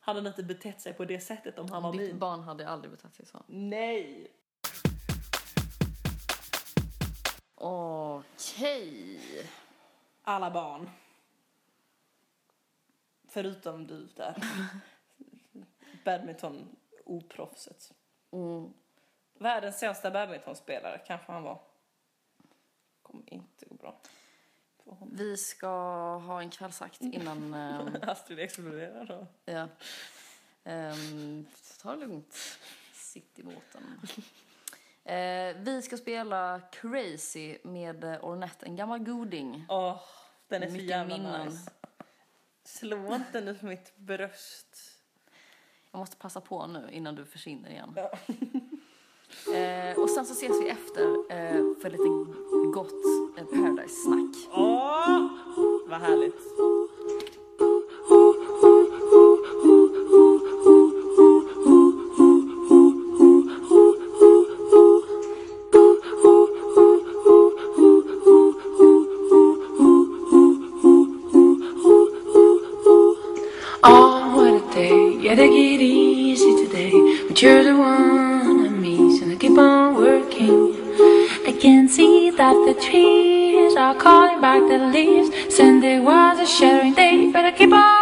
Han hade inte betett sig på det sättet om han var ditt min. barn hade aldrig betett sig så. Nej! Okej. Alla barn. Förutom du där. Badminton oproffset. Mm. Världens sämsta badmintonspelare kanske han var. Kommer inte gå bra. Vi ska ha en kvällsakt innan... ehm, Astrid exploderar då. ja. Ehm, ta det lugnt. Sitt i båten. Eh, vi ska spela Crazy med eh, Ornette, en gammal goding. Åh, den är så jävla minnen. nice. Slå inte nu på mitt bröst. Jag måste passa på nu innan du försvinner igen. Ja. Eh, och sen så ses vi efter eh, för lite gott eh, Paradise-snack. Åh, vad härligt. Yeah, take it easy today. But you're the one I miss, and I keep on working. I can see that the trees are calling back the leaves. Sunday was a shattering day, but I keep on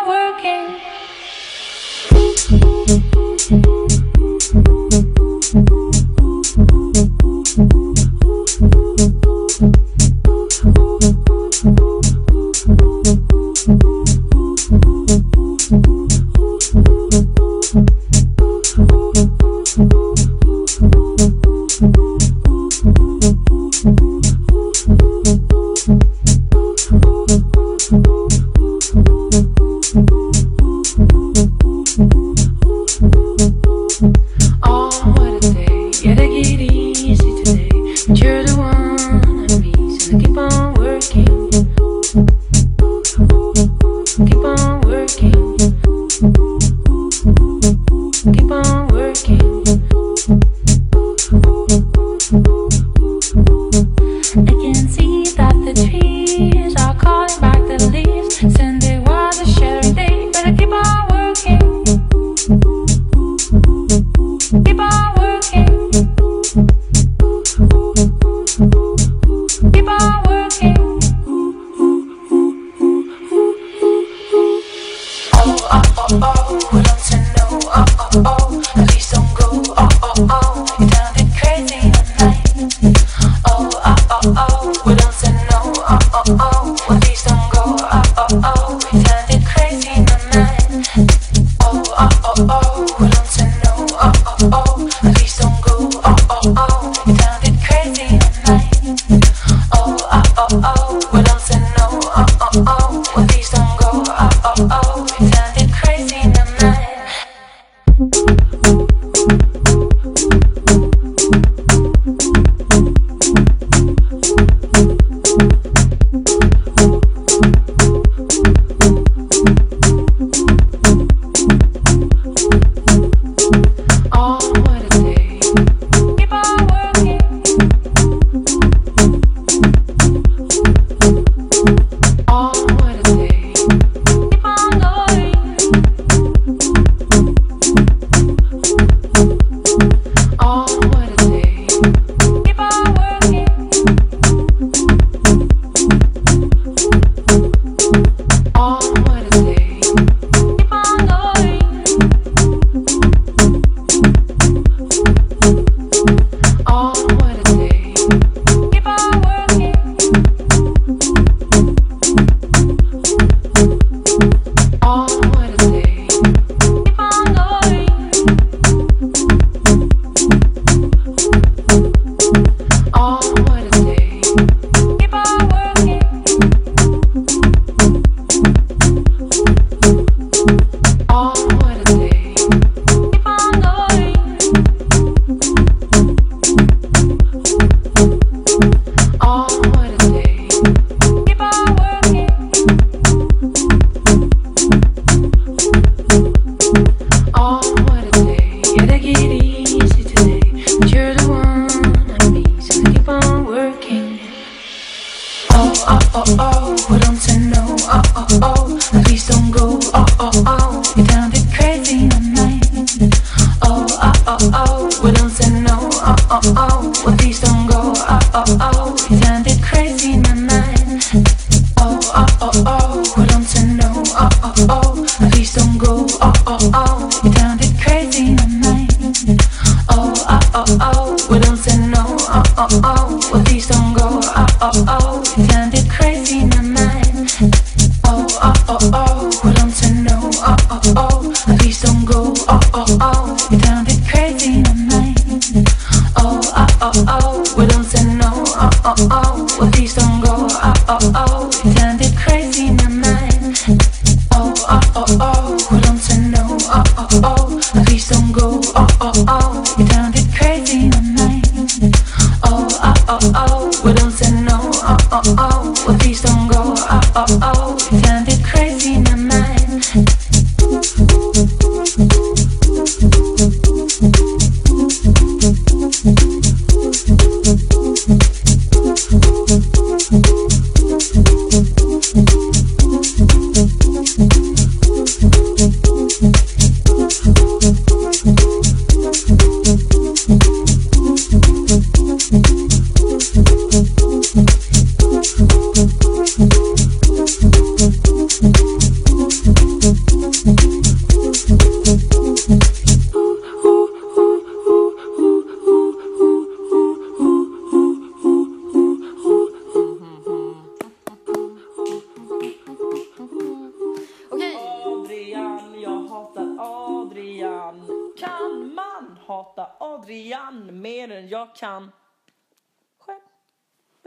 oh, oh,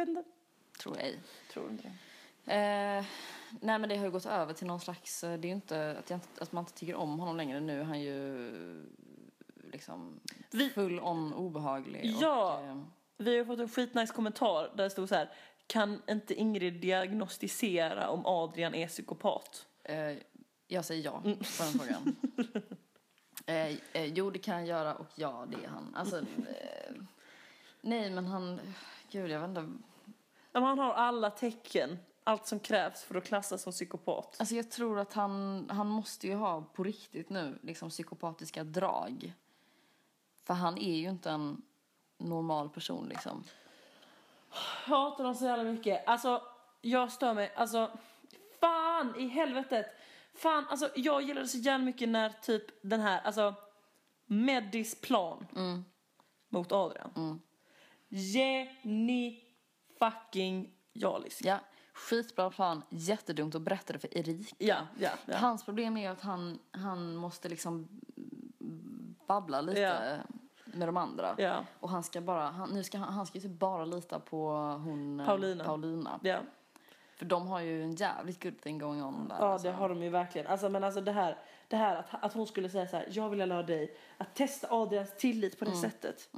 Vet inte. Tror ej. Tror inte det. Eh, nej men det har ju gått över till någon slags, eh, det är ju inte att, jag, att man inte tycker om honom längre. Nu är han ju liksom Vi- full on obehaglig. Ja. Och, eh, Vi har fått en skitnice kommentar där det stod så här. Kan inte Ingrid diagnostisera om Adrian är psykopat? eh, jag säger ja Mm. på den frågan. eh, eh, jo det kan jag göra och ja det är han. Alltså, eh, nej men han, gud jag vet inte. Han har alla tecken, allt som krävs för att klassas som psykopat. Alltså jag tror att han, han måste ju ha på riktigt nu liksom psykopatiska drag. För han är ju inte en normal person liksom. Jag hatar dem så jävla mycket. Alltså, jag stör mig. Alltså, fan i helvetet. Fan, alltså jag gillade så jävla mycket när typ den här, alltså Medis plan Mm. mot Adrian. Geni fucking jalisk. Ja, skitbra plan, jättedumt att berätta det för Erik. Ja, ja, ja. Hans problem är att han, han måste liksom babbla lite Ja. med de andra. Ja, Och han ska bara, han, nu ska han, han ska ju typ bara lita på hon eh, Paulina. Paulina. ja. För de har ju en jävligt good thing going on där. Ja, alltså. det har de ju verkligen. Alltså, men alltså det här, det här att, att hon skulle säga så här, jag vill lära dig att testa Adrians tillit på det sättet.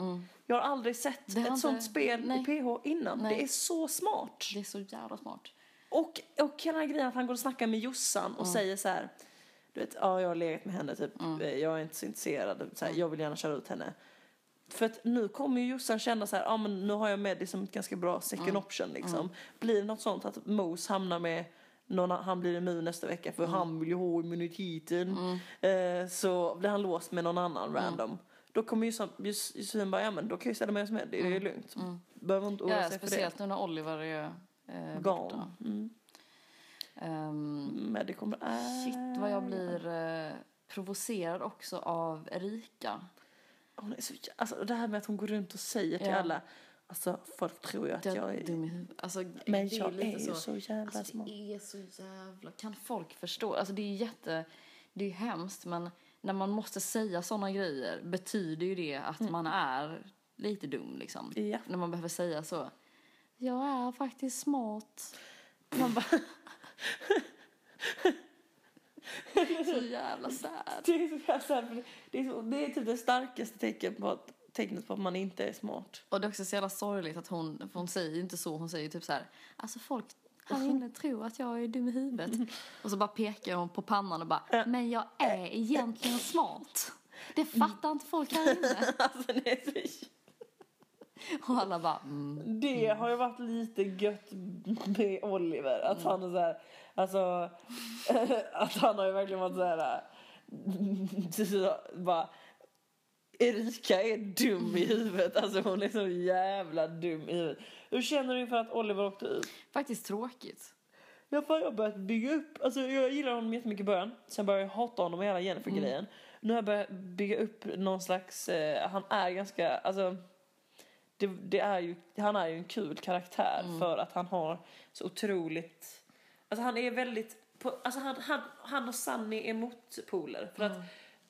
Jag har aldrig sett ett inte- sånt spel nej. i PH innan. Nej. Det är så smart. Det är så jävla smart. Och, och hela den grejen att han går och snackar med Jossan och säger så här, du vet, ja jag har legat med henne typ, eh, jag är inte så intresserad, så här, jag vill gärna köra ut henne. För att nu kommer ju Jossan känna så här, ja men nu har jag med det som ett ganska bra second option liksom. Blir det något sånt att Mos hamnar med någon, han blir immun nästa vecka för han vill ju ha immuniteten. Eh, så blir han låst med någon annan random. Då kommer Jossan, Josefin bara, ja men då kan jag ställa mig som är, det är ju lugnt. Behöver inte oroa Ja, sig för det. speciellt nu när Oliver är eh, borta. Mm. Ehm, Men det kommer... Äh, shit vad jag blir eh, provocerad också av Erika. Hon är så, alltså det här med att hon går runt och säger till Ja. alla, alltså folk tror ju att Jag är dum i huvudet. Alltså, men det är jag lite är ju så jävla Alltså smart. det är så jävla... Kan folk förstå? Alltså det är jätte... Det är hemskt men när man måste säga såna grejer betyder ju det att man är lite dum liksom. Mm. Ja. När man behöver säga så. Jag är faktiskt smart. Man bara... så jävla sad. Det är, så jävla för det, är så, det är typ det starkaste tecken på att, tecknet på att man inte är smart. Och det är också så jävla sorgligt att hon, hon säger inte så, hon säger typ så här, alltså folk här inne tror att jag är dum i huvudet. Och så bara pekar hon på pannan och bara, men jag är egentligen smart. Det fattar inte folk här inne. Alltså det är så, Och alla bara, mm. det har ju varit lite gött med Oliver, att han är så här, alltså att han har ju verkligen varit så här, så bara Erika är dum i huvudet. Alltså hon är så jävla dum i huvudet. Hur känner du inför att Oliver åkte ut? Faktiskt tråkigt. Ja, fan, jag har börjat bygga upp, alltså jag gillar honom jättemycket i början. Sen började jag hata honom och hela Jennifer-grejen. Nu har jag börjat bygga upp någon slags, eh, han är ganska, alltså det, det är ju, han är ju en kul karaktär för att han har så otroligt, alltså han är väldigt, på, alltså han, han, han och Sunny är motpoler för att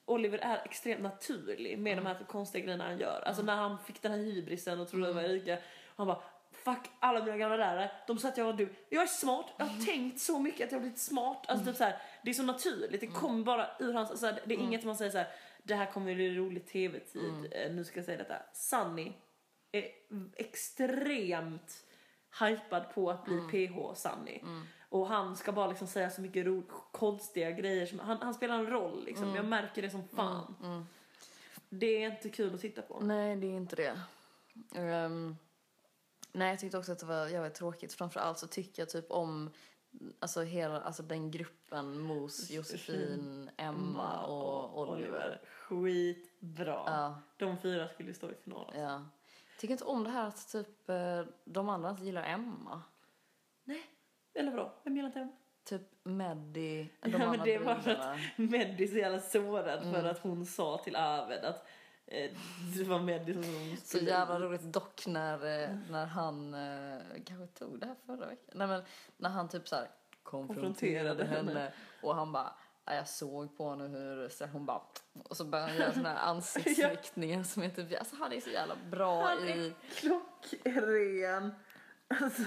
Oliver är extremt naturlig med de här konstiga grejerna han gör. Alltså när han fick den här hybrisen och trodde det var Erika, han bara Fuck alla mina gamla lärare, de sa att jag var dum. Jag är smart, jag har tänkt så mycket att jag har blivit smart. Alltså typ så här, det är så naturligt, det kommer bara ur hans, alltså, det är inget man säger så här. det här kommer bli rolig tv-tid, Eh, nu ska jag säga detta. Sunny är extremt hypad på att bli PH Sunny. Och han ska bara liksom säga så mycket ro- konstiga grejer. Som, han, han spelar en roll liksom, jag märker det som fan. Det är inte kul att titta på. Nej, det är inte det. Ehm, nej, jag tyckte också att det var jävligt tråkigt. Framförallt så tycker jag typ om alltså hela, alltså den gruppen Mos, Josefin, Emma och Oliver. Skitbra. Ja, De fyra skulle stå i final. alltså. ja. Tycker inte om det här att typ eh, de andra inte gillar Emma. Nej, eller bra. Vem gillar inte Emma? Typ Meddi, de Ja, men det var att Meddi så jävla sårad för att hon sa till Arved att eh, det var Meddi som Så skulle- jävla roligt dock när, eh, när han, eh, kanske tog det här förra veckan, nej men när han typ så här konfronterade Konfronterade henne. henne och han bara, "Ja, jag såg på henne hur, så hon bara, och så började han göra såna här ansiktsriktningar som är typ, alltså han är så jävla bra Han i, är klockren. Alltså,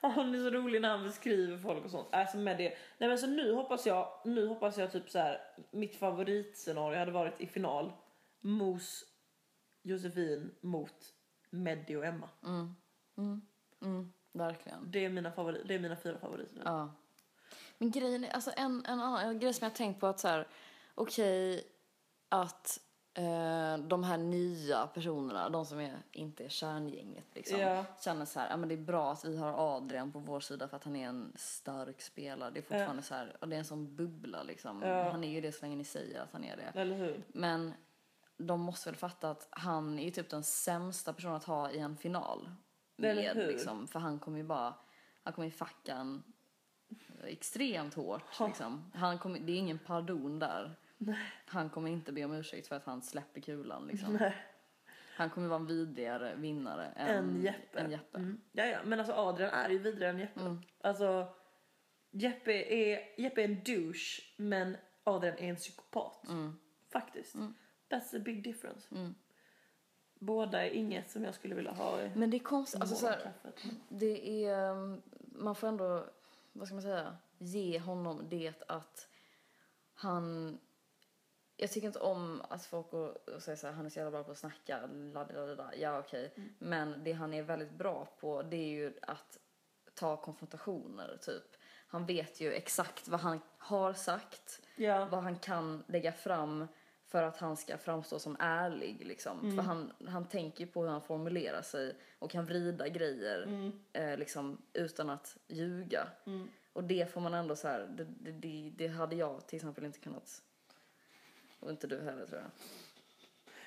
han är så rolig när han beskriver folk och sånt. Alltså med det. Nej men så nu hoppas jag, nu hoppas jag typ så här. mitt favoritscenario hade varit i final. Mos, Josefin mot Meddi och Emma. mm, verkligen. Det är mina favorit, det är mina fyra favoriter nu. Ja. Men grejen är, alltså en, en annan en grej som jag tänkt på att så här, okej att eh, de här nya personerna, de som är, inte är kärngänget liksom, Ja. känner så här, ja men det är bra att vi har Adrian på vår sida för att han är en stark spelare. Det är fortfarande så här, och det är en sån bubbla liksom. Ja. Han är ju det så länge ni säger att han är det. Eller hur? Men de måste väl fatta att han är ju typ den sämsta personen att ha i en final. Eller Med, hur? liksom, för han kommer ju bara, han kommer ju fucka en extremt hårt. Liksom. Han kommer, det är ingen pardon där. Han kommer inte be om ursäkt för att han släpper kulan. Liksom. Nej. Han kommer vara en vidrigare vinnare än, En Jeppe. än Jeppe. Mm. Ja, ja, men alltså Adrian är ju vidare än Jeppe. Mm. Alltså, Jeppe är, Jeppe är en douche, men Adrian är en psykopat. Mm. Faktiskt. That's a big difference. Båda är inget som jag skulle vilja ha i Men det är konstigt. Alltså, så här, det är, um, man får ändå, vad ska man säga, ge honom det att han, jag tycker inte om att folk och, och säger så här, han är så jävla bra på att snacka, ladda, ja okej. Men det han är väldigt bra på det är ju att ta konfrontationer typ. Han vet ju exakt vad han har sagt, Ja. vad han kan lägga fram för att han ska framstå som ärlig. Liksom. För han, han tänker på hur han formulerar sig och kan vrida grejer eh, liksom, utan att ljuga. Och det får man ändå så här, det, det, det, det hade jag till exempel inte kunnat. Och inte du heller tror jag.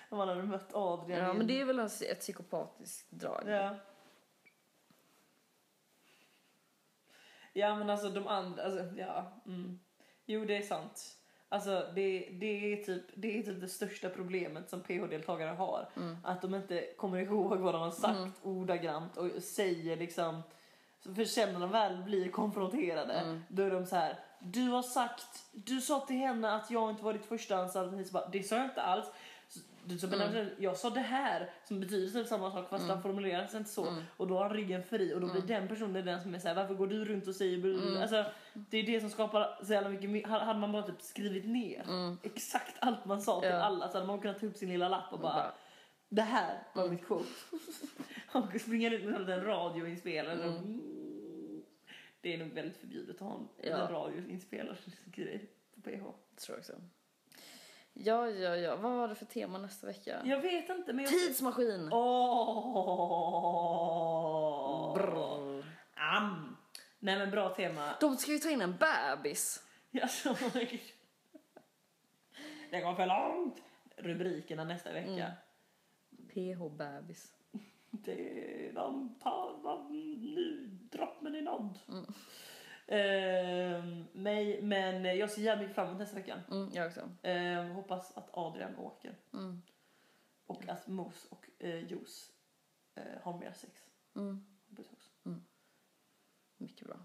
Om man hade mött Adrian. Ja men det är väl ett psykopatiskt drag. Ja. Ja men alltså de andra, alltså ja. Mm. Jo det är sant. Alltså det, det, är typ, det är typ det största problemet som PH-deltagare har. Att de inte kommer ihåg vad de har sagt ordagrant och säger liksom för sen när de väl blir konfronterade då är de så här. Du har sagt, du sa till henne att jag inte var ditt första anstalt. Så bara, det sa jag inte alls. Så, du, så, men Jag sa det här som betyder typ samma sak fast han formulerar sig inte så. Och då har han ryggen fri och då blir den personen den som är såhär varför går du runt och säger mm. alltså, Det är det som skapar så jävla mycket Hade man bara typ skrivit ner exakt allt man sa till Ja. alla så hade man kunnat ta upp sin lilla lapp och bara bara- Det här var mitt quote. och springa ut med en radioinspelare. Mm. Det är nog väldigt förbjudet att ha en, Ja. radioinspelare grej på PH. tror jag också. Ja, ja, ja. Vad var det för tema nästa vecka? Jag vet inte men jag... Tidsmaskin! Åh! Brr. Am. Nej men bra tema. De ska ju ta in en bebis. Det går för långt. rubrikerna nästa vecka. Mm. PH-bebis. Det är de tar de nu, droppen är nådd. Mm. Ehm, mig, men jag ser jävligt mycket fram emot nästa vecka. Mm, jag också. Ehm, hoppas att Adrian åker. Mm. Och att Mos och eh, Juice eh, har mer sex. Mm. Hoppas också. Mycket bra.